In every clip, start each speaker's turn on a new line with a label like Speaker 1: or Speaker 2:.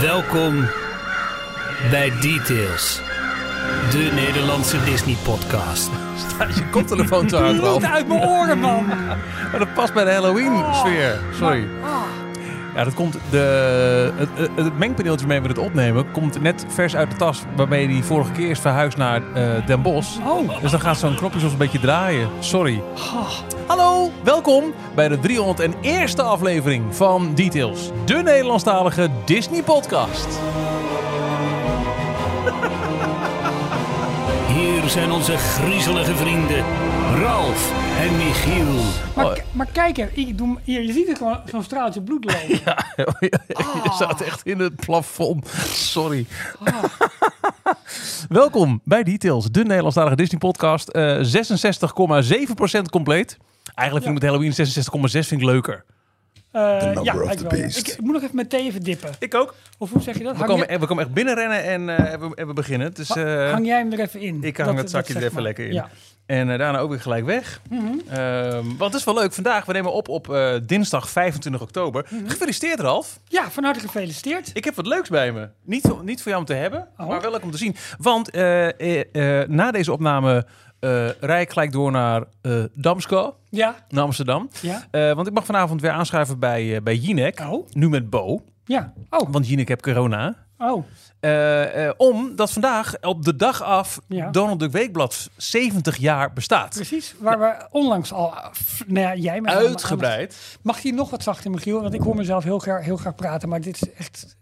Speaker 1: Welkom bij Details, de Nederlandse Disney-podcast.
Speaker 2: Staat je koptelefoon te hard, Ralf.
Speaker 3: uit mijn oren, man.
Speaker 2: Maar dat past bij de Halloween-sfeer. Sorry. Ja, dat komt de, het, het, het mengpaneeltje mee we het opnemen komt net vers uit de tas waarmee die vorige keer is verhuisd naar eh, Den Bosch.
Speaker 3: Oh.
Speaker 2: Dus dan gaat zo'n knopje soms een beetje draaien. Sorry. Hallo, welkom bij de 301ste aflevering van Details, de Nederlandstalige Disney podcast.
Speaker 1: Hier zijn onze griezelige vrienden Ralf en Michiel.
Speaker 3: Maar, maar kijk er, ik doe, hier, je ziet er gewoon zo'n straaltje bloed lopen.
Speaker 2: Je staat echt in het plafond. Sorry. Welkom bij Details, de Nederlandstalige Disney podcast. Eh 66,7% compleet. Eigenlijk vind ik met Halloween 66,6 vind ik leuker.
Speaker 3: Eh,
Speaker 4: number
Speaker 3: ja,
Speaker 4: of
Speaker 3: ik,
Speaker 4: the
Speaker 3: wel, ja.
Speaker 4: beast.
Speaker 3: ik, ik moet nog even mijn thee even dippen.
Speaker 2: Ik ook.
Speaker 3: Of hoe zeg je dat?
Speaker 2: We komen,
Speaker 3: jij,
Speaker 2: we komen echt binnenrennen en, eh, en, we, en we beginnen. Dus, eh,
Speaker 3: hang jij hem er even in?
Speaker 2: ik hang
Speaker 3: Dat-
Speaker 2: het zakje er even
Speaker 3: maar.
Speaker 2: lekker in.
Speaker 3: Ja.
Speaker 2: En eh, daarna ook weer gelijk weg. Ehm, want het is wel leuk. Vandaag, we nemen op op eh, dinsdag 25 oktober.
Speaker 3: Mhm.
Speaker 2: Gefeliciteerd Ralf.
Speaker 3: ja, van harte gefeliciteerd.
Speaker 2: Ik heb wat leuks bij me. Niet, niet voor jou om te hebben,
Speaker 3: Oh.
Speaker 2: maar wel leuk om te zien. Want eh, na deze opname rij ik gelijk door naar eh Damsko,
Speaker 3: Ja,
Speaker 2: naar Amsterdam.
Speaker 3: ja.
Speaker 2: Want ik mag vanavond weer aanschuiven bij, bij Jinek.
Speaker 3: Oh,
Speaker 2: Nu met Bo,
Speaker 3: ja. Oh,
Speaker 2: want Jinek heeft corona.
Speaker 3: oh.
Speaker 2: Eh, eh, omdat vandaag op de dag af
Speaker 3: Ja.
Speaker 2: Donald Duck Weekblad 70 jaar bestaat.
Speaker 3: Precies, waar we onlangs al, nou ja, jij met
Speaker 2: Uitgebreid.
Speaker 3: Mag hij nog wat zachter, Michiel? Want ik hoor mezelf heel graag, heel graag praten, maar dit is echt...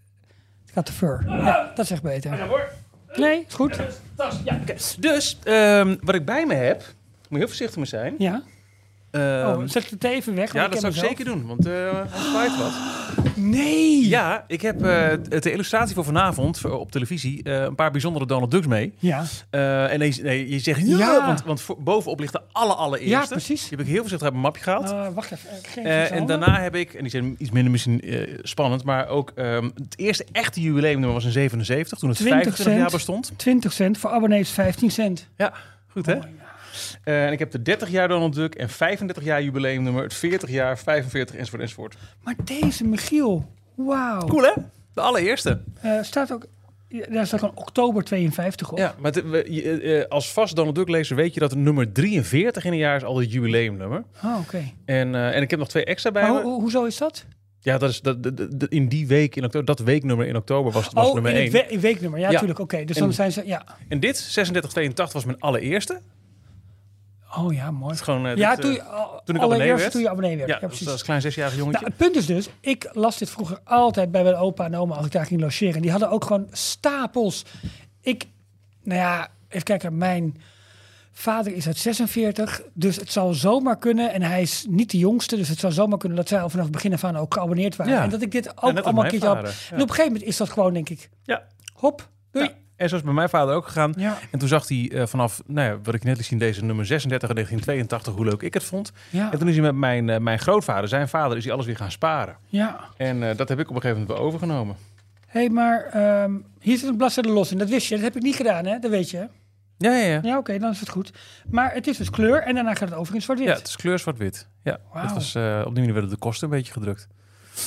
Speaker 3: Het gaat te ver. Ja, dat is echt beter. Nee, is goed.
Speaker 2: Ja, oké. Dus ehm, wat ik bij me heb, moet je heel voorzichtig mee zijn.
Speaker 3: Ja.
Speaker 2: Ehm,
Speaker 3: Oh, zet de thee even weg.
Speaker 2: ja, dat zou ik zeker doen, want eh anders kwijt wat.
Speaker 3: Nee!
Speaker 2: Ja, ik heb eh, de illustratie voor vanavond op televisie eh, een paar bijzondere Donald Ducks mee.
Speaker 3: Ja,
Speaker 2: Eh, en nee, je zegt ja,
Speaker 3: Ja.
Speaker 2: want, want bovenop ligt de alle allereerste.
Speaker 3: Ja, precies.
Speaker 2: Die heb ik heel voorzichtig uit mijn mapje gehaald.
Speaker 3: Eh, wacht even. eh,
Speaker 2: Eh, en daarna heb ik, en die zijn iets minder misschien eh, spannend, maar ook ehm, het eerste echte jubileumnummer was in 77, toen het
Speaker 3: 20
Speaker 2: 25 jaar bestond.
Speaker 3: 20 cent, voor abonnees 15 cent.
Speaker 2: Ja, goed hè?
Speaker 3: Oh,
Speaker 2: Eh, en ik heb de 30 jaar Donald Duck en 35 jaar jubileumnummer, het 40 jaar, 45 enzovoort enzovoort.
Speaker 3: Maar deze Michiel, wauw.
Speaker 2: Cool hè? De allereerste.
Speaker 3: Eh, staat ook, daar staat gewoon oktober 52 op.
Speaker 2: Ja, maar het- we- je, eh, als vast Donald Duck lezer weet je dat het nummer 43 in een jaar is al het jubileumnummer.
Speaker 3: Oh, oké.
Speaker 2: En, eh, en ik heb nog twee extra bij
Speaker 3: Maar
Speaker 2: me.
Speaker 3: ho- ho- hoezo is dat?
Speaker 2: Ja, dat is dat, dat- dat- in die week in oktober, dat weeknummer in oktober was, was
Speaker 3: oh,
Speaker 2: nummer
Speaker 3: in
Speaker 2: 1.
Speaker 3: het we- in weeknummer. Ja,
Speaker 2: Ja.
Speaker 3: natuurlijk. Oké, dus
Speaker 2: En-
Speaker 3: dan zijn ze, ja.
Speaker 2: En dit, 3682, was mijn allereerste.
Speaker 3: Oh ja, mooi.
Speaker 2: Het is gewoon, eh,
Speaker 3: Ja,
Speaker 2: dit,
Speaker 3: toen
Speaker 2: eh,
Speaker 3: je,
Speaker 2: toen ik abonnee werd.
Speaker 3: toen je abonnee werd.
Speaker 2: ja,
Speaker 3: Ja,
Speaker 2: dat was
Speaker 3: precies.
Speaker 2: als klein zesjarig jongetje.
Speaker 3: Nou, het punt is dus, ik las dit vroeger altijd bij mijn opa en oma als ik daar ging logeren. Die hadden ook gewoon stapels. Ik, nou ja, even kijken, mijn vader is uit 46, dus het zou zomaar kunnen, en hij is niet de jongste, dus het zou zomaar kunnen dat zij al vanaf het begin af aan ook geabonneerd waren.
Speaker 2: Ja.
Speaker 3: En dat ik dit ook allemaal een keertje had.
Speaker 2: ja.
Speaker 3: En op een gegeven moment is dat gewoon, denk ik,
Speaker 2: ja.
Speaker 3: hop.
Speaker 2: En zo is bij mijn vader ook gegaan.
Speaker 3: Ja,
Speaker 2: En toen zag hij eh, vanaf, nou ja, wat ik net liet zien, deze nummer 36 in 1982, hoe leuk ik het vond.
Speaker 3: ja,
Speaker 2: En toen is hij met mijn, eh, mijn grootvader, zijn vader, is hij alles weer gaan sparen.
Speaker 3: ja.
Speaker 2: En eh, dat heb ik op een gegeven moment wel overgenomen.
Speaker 3: Hé, hey, maar ehm, hier zit een bladzijde los in. Dat wist je, dat heb ik niet gedaan, hè? Dat weet je.
Speaker 2: Ja, ja, ja.
Speaker 3: Ja, oké, dan is het goed. Maar het is dus kleur en daarna gaat het over in zwart-wit.
Speaker 2: Ja, het is kleur zwart-wit. Ja, dat was, op die manier werden de kosten een beetje gedrukt.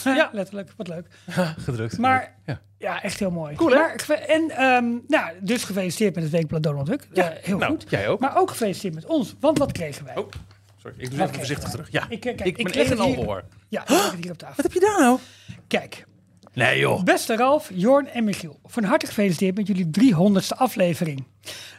Speaker 3: Ja, letterlijk. Wat leuk.
Speaker 2: gedrukt.
Speaker 3: Maar
Speaker 2: Ja.
Speaker 3: ja, echt heel mooi.
Speaker 2: Cool, hè?
Speaker 3: Maar, en ehm, nou, dus gefeliciteerd met het weekblad Donald Duck. Ja, heel
Speaker 2: nou,
Speaker 3: goed.
Speaker 2: jij ook.
Speaker 3: Maar ook gefeliciteerd met ons. Want wat kregen wij?
Speaker 2: Oh, sorry. Ik doe even voorzichtig terug. Ja,
Speaker 3: Ik, eh, kijk,
Speaker 2: ik,
Speaker 3: ik
Speaker 2: ben
Speaker 3: leg
Speaker 2: één en al hoor.
Speaker 3: Ja, ik leg het hier op tafel.
Speaker 2: Wat heb je daar nou?
Speaker 3: Kijk,
Speaker 2: Nee joh.
Speaker 3: beste Ralf, Jorn en Michiel. Van harte gefeliciteerd met jullie 300ste aflevering.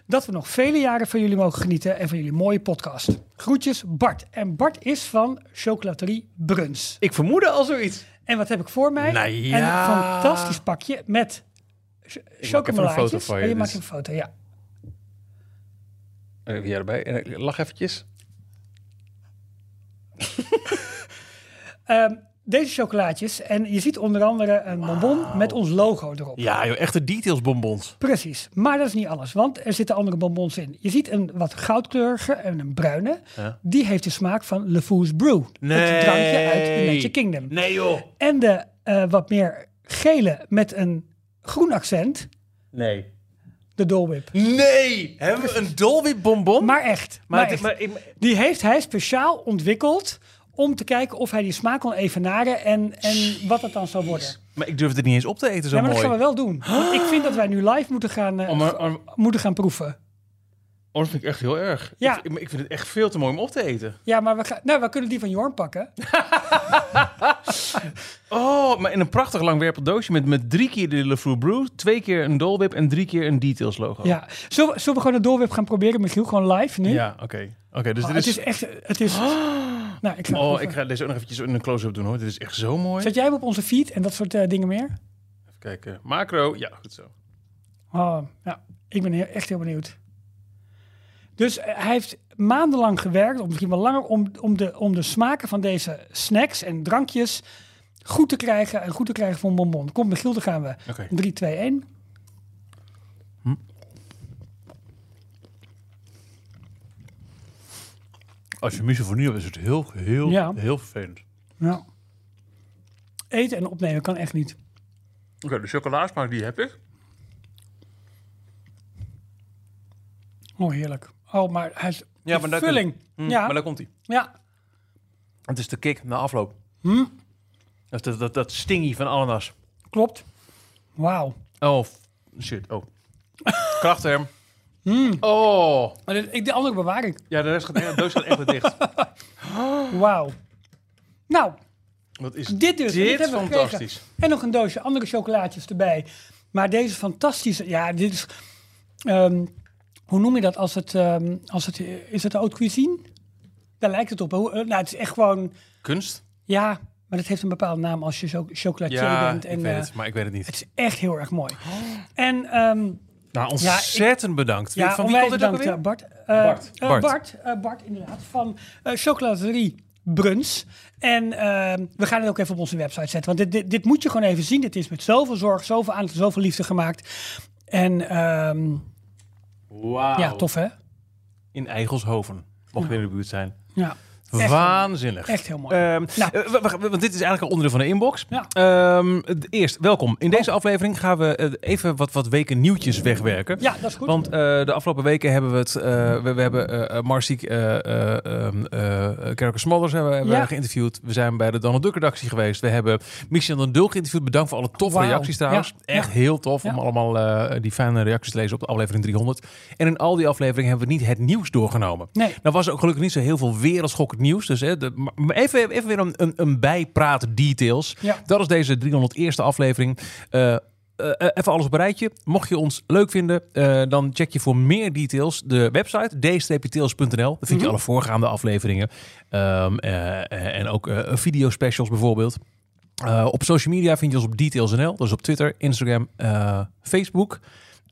Speaker 3: Dat we nog vele jaren van jullie mogen genieten en van jullie mooie podcast. Groetjes Bart. En Bart is van Chocolaterie Bruns.
Speaker 2: Ik vermoedde al zoiets.
Speaker 3: En wat heb ik voor mij?
Speaker 2: Nou ja.
Speaker 3: Een fantastisch pakje met chocomelaatjes.
Speaker 2: je,
Speaker 3: Oh, je
Speaker 2: dus-
Speaker 3: maakt een foto, ja.
Speaker 2: Even jij erbij. En ik lach eventjes.
Speaker 3: Ehm, deze chocolaatjes. En je ziet onder andere een bonbon met ons logo erop.
Speaker 2: Ja joh, echte details bonbons.
Speaker 3: Precies. Maar dat is niet alles, want er zitten andere bonbons in. Je ziet een wat goudkleurige en een bruine.
Speaker 2: Ja.
Speaker 3: Die heeft de smaak van Le Fou's Brew. Het drankje uit Magic Kingdom.
Speaker 2: Nee joh.
Speaker 3: En de eh, wat meer gele met een groen accent.
Speaker 2: Nee.
Speaker 3: De Dole Whip.
Speaker 2: Nee! Hebben we een Dolby bonbon?
Speaker 3: Maar echt. Maar, echt.
Speaker 2: maar
Speaker 3: Die heeft hij speciaal ontwikkeld om te kijken of hij die smaak kon evenaren en, en wat het dan zou worden.
Speaker 2: Maar ik durf het niet eens op te eten, zo
Speaker 3: Ja, maar dat gaan we wel doen. Want ik vind dat wij nu live moeten gaan, eh,
Speaker 2: Oh, maar, oh,
Speaker 3: moeten gaan proeven.
Speaker 2: dat vind ik echt heel erg.
Speaker 3: Ja.
Speaker 2: Ik, ik vind het echt veel te mooi om op te eten.
Speaker 3: Ja, maar we, gaan, nou, we kunnen die van Jorn pakken.
Speaker 2: Oh, maar in een prachtig langwerpig doosje met, met drie keer de Le Fleur Brew, twee keer een Dole Whip en drie keer een Details logo.
Speaker 3: Ja. Zullen, we- zullen we gewoon een doorwip gaan proberen, Michiel? Gewoon live nu?
Speaker 2: Ja, oké. Oké, dus
Speaker 3: Oh,
Speaker 2: dit
Speaker 3: het
Speaker 2: is...
Speaker 3: is echt... Het is, nou, ik ga
Speaker 2: Oh, ik ga deze ook nog eventjes in een close-up doen hoor. Dit is echt zo mooi.
Speaker 3: Zet jij hem op onze feed en dat soort eh, dingen meer?
Speaker 2: Even kijken. Macro, ja, goed zo.
Speaker 3: Oh, ja. Ik ben heel- echt heel benieuwd. Dus eh, hij heeft maandenlang gewerkt, of misschien wel langer, om, om, de, om de smaken van deze snacks en drankjes goed te krijgen en goed te krijgen voor een bonbon. Kom, Michiel, dan gaan we.
Speaker 2: Oké.
Speaker 3: 3, 2, 1.
Speaker 2: Als je misofonie hebt, is het heel, heel,
Speaker 3: Ja.
Speaker 2: heel vervelend.
Speaker 3: Ja. Eten en opnemen kan echt niet.
Speaker 2: Oké, de chocoladesmaak die heb ik.
Speaker 3: Oh, heerlijk. Oh, maar hij is
Speaker 2: Ja, maar daar kun-
Speaker 3: vulling.
Speaker 2: Hm,
Speaker 3: ja,
Speaker 2: Maar daar komt hij.
Speaker 3: ja.
Speaker 2: Het is de kick na afloop.
Speaker 3: Hm,
Speaker 2: Dat, dat, dat, dat stingy van ananas.
Speaker 3: klopt. Wauw.
Speaker 2: Oh, f- shit. Oh. Krachtterm.
Speaker 3: Hm.
Speaker 2: Oh.
Speaker 3: Maar dit- ik, de andere bewaar ik.
Speaker 2: Ja, de rest gaat, de doos gaat echt weer dicht.
Speaker 3: Wauw. Nou,
Speaker 2: Wat is
Speaker 3: dit dus.
Speaker 2: dit
Speaker 3: gekregen.
Speaker 2: fantastisch.
Speaker 3: En nog een doosje andere chocolaatjes erbij. Maar deze fantastische... Ja, dit is... ehm, hoe noem je dat als het... ehm, als het is het haute cuisine? Daar lijkt het op. Hoe, eh, nou, het is echt gewoon...
Speaker 2: Kunst?
Speaker 3: Ja, maar dat heeft een bepaalde naam als je zo chocolatier
Speaker 2: Ja,
Speaker 3: bent.
Speaker 2: ik
Speaker 3: En,
Speaker 2: weet
Speaker 3: eh,
Speaker 2: het, maar ik weet het niet.
Speaker 3: het is echt heel erg mooi. En ehm,
Speaker 2: Nou, ontzettend bedankt.
Speaker 3: ja,
Speaker 2: van wie komt dit ook
Speaker 3: eh, Bart. Eh,
Speaker 2: Bart.
Speaker 3: eh,
Speaker 2: Bart.
Speaker 3: Bart, eh, Bart, inderdaad, van eh Chocolaterie Bruns. En ehm, we gaan het ook even op onze website zetten. Want dit, dit, dit moet je gewoon even zien. Dit is met zoveel zorg, zoveel aandacht, zoveel liefde gemaakt. En ehm,
Speaker 2: Wauw.
Speaker 3: ja, tof hè?
Speaker 2: In Eigelshoven. Mocht je in de buurt zijn.
Speaker 3: Ja, Echt
Speaker 2: Waanzinnig.
Speaker 3: echt heel mooi.
Speaker 2: Ehm,
Speaker 3: Nou.
Speaker 2: eh, want dit is eigenlijk al onderdeel van de inbox.
Speaker 3: Ja.
Speaker 2: Ehm, eerst, welkom. In deze aflevering gaan we eh, even wat, wat weken nieuwtjes wegwerken.
Speaker 3: ja, dat is goed.
Speaker 2: Want eh, de afgelopen weken hebben we het. eh, we, we hebben uh, Marciek uh, Kerker Smollers hebben, hebben
Speaker 3: Ja.
Speaker 2: we geïnterviewd. We zijn bij de Donald Duck redactie geweest. We hebben Michel den Dul geïnterviewd. Bedankt voor alle toffe reacties trouwens.
Speaker 3: Ja.
Speaker 2: Echt heel tof om allemaal die fijne reacties te lezen op de aflevering 300. En in al die afleveringen hebben we niet het nieuws doorgenomen.
Speaker 3: Nee.
Speaker 2: Nou was er ook gelukkig niet zo heel veel wereldschokkend nieuws. Dus hè, de, even, even weer een, een, een bijpraat details.
Speaker 3: Ja.
Speaker 2: Dat is deze 301ste aflevering. Eh, eh, even alles op een rijtje. Mocht je ons leuk vinden, eh, dan check je voor meer details de website d-tails.nl. Daar vind je
Speaker 3: Mhm.
Speaker 2: alle voorgaande afleveringen. Ehm, eh, eh, en ook video specials bijvoorbeeld. Op social media vind je ons op details.nl. Dat is op Twitter, Instagram, Facebook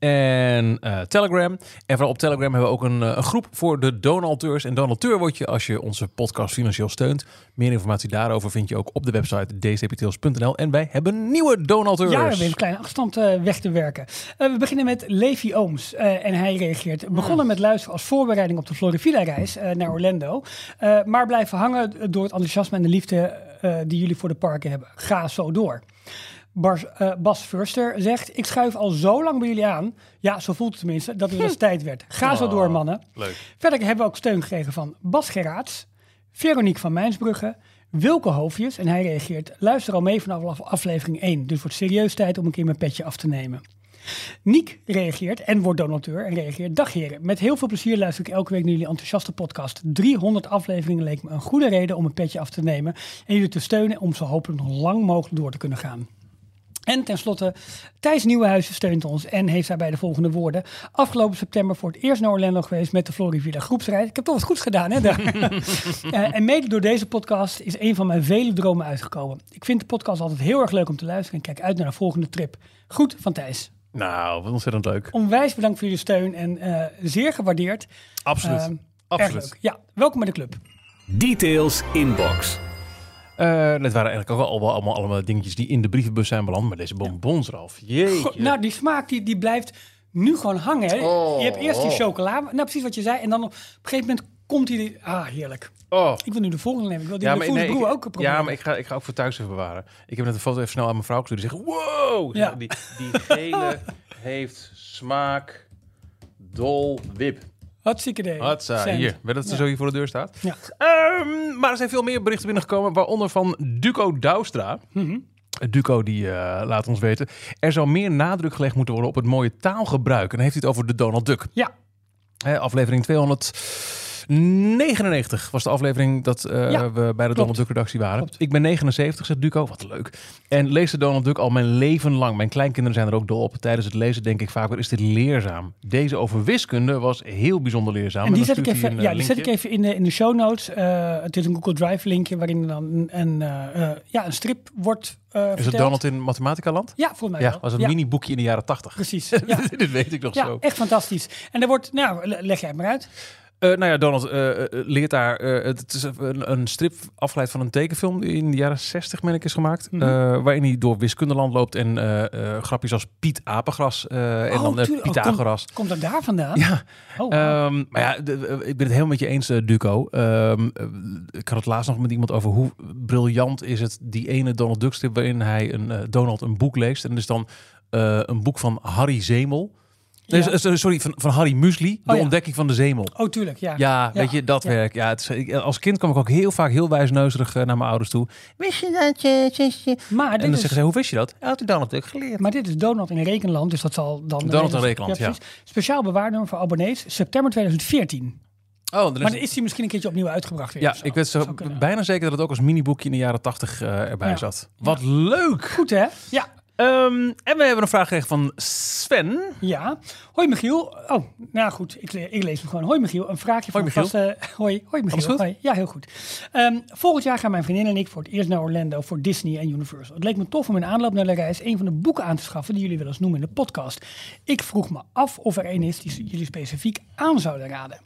Speaker 2: en eh, Telegram. En vooral op Telegram hebben we ook een, eh, een groep voor de donateurs. En donateur word je als je onze podcast financieel steunt. Meer informatie daarover vind je ook op de website dcptails.nl. En wij hebben nieuwe donateurs.
Speaker 3: Ja, we hebben een kleine achterstand eh, weg te werken. We beginnen met Levi Ooms. en hij reageert. Begonnen met luisteren als voorbereiding op de Florivilla-reis eh, naar Orlando. Maar blijven hangen door het enthousiasme en de liefde die jullie voor de parken hebben. Ga zo door. Bas, eh, Bas Furster zegt: Ik schuif al zo lang bij jullie aan. Ja, zo voelt het tenminste dat het wel eens tijd werd. Ga zo door, mannen.
Speaker 2: Leuk.
Speaker 3: Verder hebben we ook steun gekregen van Bas Geraats, Veronique van Mijnsbrugge, Wilke Hoofdjes. En hij reageert, luister al mee vanaf af- aflevering 1. Dus wordt serieus tijd om een keer mijn petje af te nemen. Niek reageert en wordt donateur en reageert. Dag heren, met heel veel plezier luister ik elke week naar jullie enthousiaste podcast. 300 afleveringen leek me een goede reden om een petje af te nemen. En jullie te steunen om zo hopelijk nog lang mogelijk door te kunnen gaan. En tenslotte, Thijs Nieuwenhuizen steunt ons en heeft daarbij de volgende woorden. Afgelopen september voor het eerst naar Orlando geweest met de Florivilla groepsreis. Ik heb toch wat goeds gedaan, hè? daar. Eh, en mede door deze podcast is een van mijn vele dromen uitgekomen. Ik vind de podcast altijd heel erg leuk om te luisteren en kijk uit naar de volgende trip. Goed van Thijs.
Speaker 2: Nou, wat ontzettend leuk.
Speaker 3: Onwijs bedankt voor jullie steun en eh, zeer gewaardeerd.
Speaker 2: Absoluut.
Speaker 3: Erg
Speaker 2: Absoluut.
Speaker 3: leuk. Ja, welkom bij de club.
Speaker 1: Details inbox.
Speaker 2: Eh, dat waren eigenlijk ook wel allemaal, allemaal, allemaal dingetjes die in de brievenbus zijn beland. Maar deze bonbons, Ralf. Jeetje.
Speaker 3: Goh, nou, die smaak die, die blijft nu gewoon hangen. Hè? Je hebt eerst die chocola, nou precies wat je zei. En dan op een gegeven moment komt die... Ah, heerlijk.
Speaker 2: oh.
Speaker 3: Ik wil nu de volgende nemen. Ik wil die
Speaker 2: Ja,
Speaker 3: ja,
Speaker 2: maar,
Speaker 3: de
Speaker 2: nee, ik,
Speaker 3: broer ook proberen.
Speaker 2: ja, maar ik ga, ik ga ook voor thuis even bewaren. Ik heb net een foto even snel aan mijn vrouw gestuurd. Die zegt, wow!
Speaker 3: Ja.
Speaker 2: Die, die gele heeft smaak dol wip.
Speaker 3: Hartstikke idee.
Speaker 2: Hatsa, hier. Weet dat ze
Speaker 3: Ja.
Speaker 2: zo hier voor de deur staat?
Speaker 3: Ja.
Speaker 2: Ehm, maar er zijn veel meer berichten binnengekomen, waaronder van Duco Douwstra.
Speaker 3: Mhm.
Speaker 2: Duco die eh, laat ons weten, er zal meer nadruk gelegd moeten worden op het mooie taalgebruik. En dan heeft hij het over de Donald Duck.
Speaker 3: Ja,
Speaker 2: Hè, aflevering 299 was de aflevering dat eh,
Speaker 3: Ja,
Speaker 2: we bij de Donald Duck redactie waren.
Speaker 3: Klopt.
Speaker 2: Ik ben 79, zegt Duco. Wat leuk. En lees de Donald Duck al mijn leven lang. Mijn kleinkinderen zijn er ook dol op. Tijdens het lezen denk ik vaak, wat is dit leerzaam? Deze over wiskunde was heel bijzonder leerzaam.
Speaker 3: en die zet ik even, ja,
Speaker 2: eh,
Speaker 3: die zet ik even in de, in de show notes. Eh, het is een Google Drive linkje waarin dan een, een, ja, een strip wordt eh
Speaker 2: Is het. Donald in Mathematica land?
Speaker 3: Ja, volgens mij
Speaker 2: Ja,
Speaker 3: wel.
Speaker 2: was een
Speaker 3: ja,
Speaker 2: mini-boekje in de jaren 80.
Speaker 3: Precies. Ja.
Speaker 2: Dit weet ik nog
Speaker 3: Ja,
Speaker 2: zo.
Speaker 3: echt fantastisch. En er wordt, nou, le- leg jij het maar uit.
Speaker 2: Eh, nou ja, Donald eh, eh, leert daar. het is een, een strip afgeleid van een tekenfilm die in de jaren 60, meen ik, is gemaakt. Eh, waarin hij door wiskundeland loopt en grapjes als Piet Apengras en
Speaker 3: Oh,
Speaker 2: dan
Speaker 3: tuurlijk. Oh,
Speaker 2: Pythagoras.
Speaker 3: Komt dat daar vandaan?
Speaker 2: Ja,
Speaker 3: Oh,
Speaker 2: ehm, maar ja, de- ik ben het helemaal met je eens, Duco. Ehm, eh, ik had het laatst nog met iemand over hoe briljant is het, die ene Donald Duck strip waarin hij een, Donald een boek leest. En is dan een boek van Harry Zemel. Nee,
Speaker 3: Ja.
Speaker 2: sorry, van, van Harry Muesli, de
Speaker 3: Oh ja.
Speaker 2: ontdekking van de zemel.
Speaker 3: oh, tuurlijk, ja.
Speaker 2: Ja, weet je, dat werk. Ja, het ik, als kind kwam ik ook heel vaak heel wijsneuzerig eh, naar mijn ouders toe. Wist je dat, je zusje?
Speaker 3: Maar
Speaker 2: En dan
Speaker 3: is,
Speaker 2: zeggen ze, hoe wist je dat? Had ik dan natuurlijk geleerd.
Speaker 3: maar dit is Donald in Rekenland, dus dat zal dan...
Speaker 2: Donald in Rekenland, ja.
Speaker 3: Speciaal bewaarnummer voor abonnees, september 2014.
Speaker 2: Oh, dan is
Speaker 3: Maar dan is hij misschien een keertje opnieuw uitgebracht weer.
Speaker 2: ja, ik weet zo bijna zeker dat het ook als miniboekje in de jaren tachtig eh, erbij
Speaker 3: Ja.
Speaker 2: zat. Wat leuk!
Speaker 3: Goed, hè? Ja.
Speaker 2: Ehm, en we hebben een vraag gekregen van Sven.
Speaker 3: Ja. Hoi Michiel. Oh, nou goed, ik, le- ik lees hem gewoon. Hoi Michiel, een vraagje van
Speaker 2: Hoi,
Speaker 3: een vaste... Hoi, hoi Michiel.
Speaker 2: Goed?
Speaker 3: Hoi. Ja, heel goed. Ehm, volgend jaar gaan mijn vriendin en ik voor het eerst naar Orlando voor Disney en Universal. Het leek me tof om in aanloop naar de reis een van de boeken aan te schaffen die jullie wel eens noemen in de podcast. Ik vroeg me af of er een is die jullie specifiek aan zouden raden.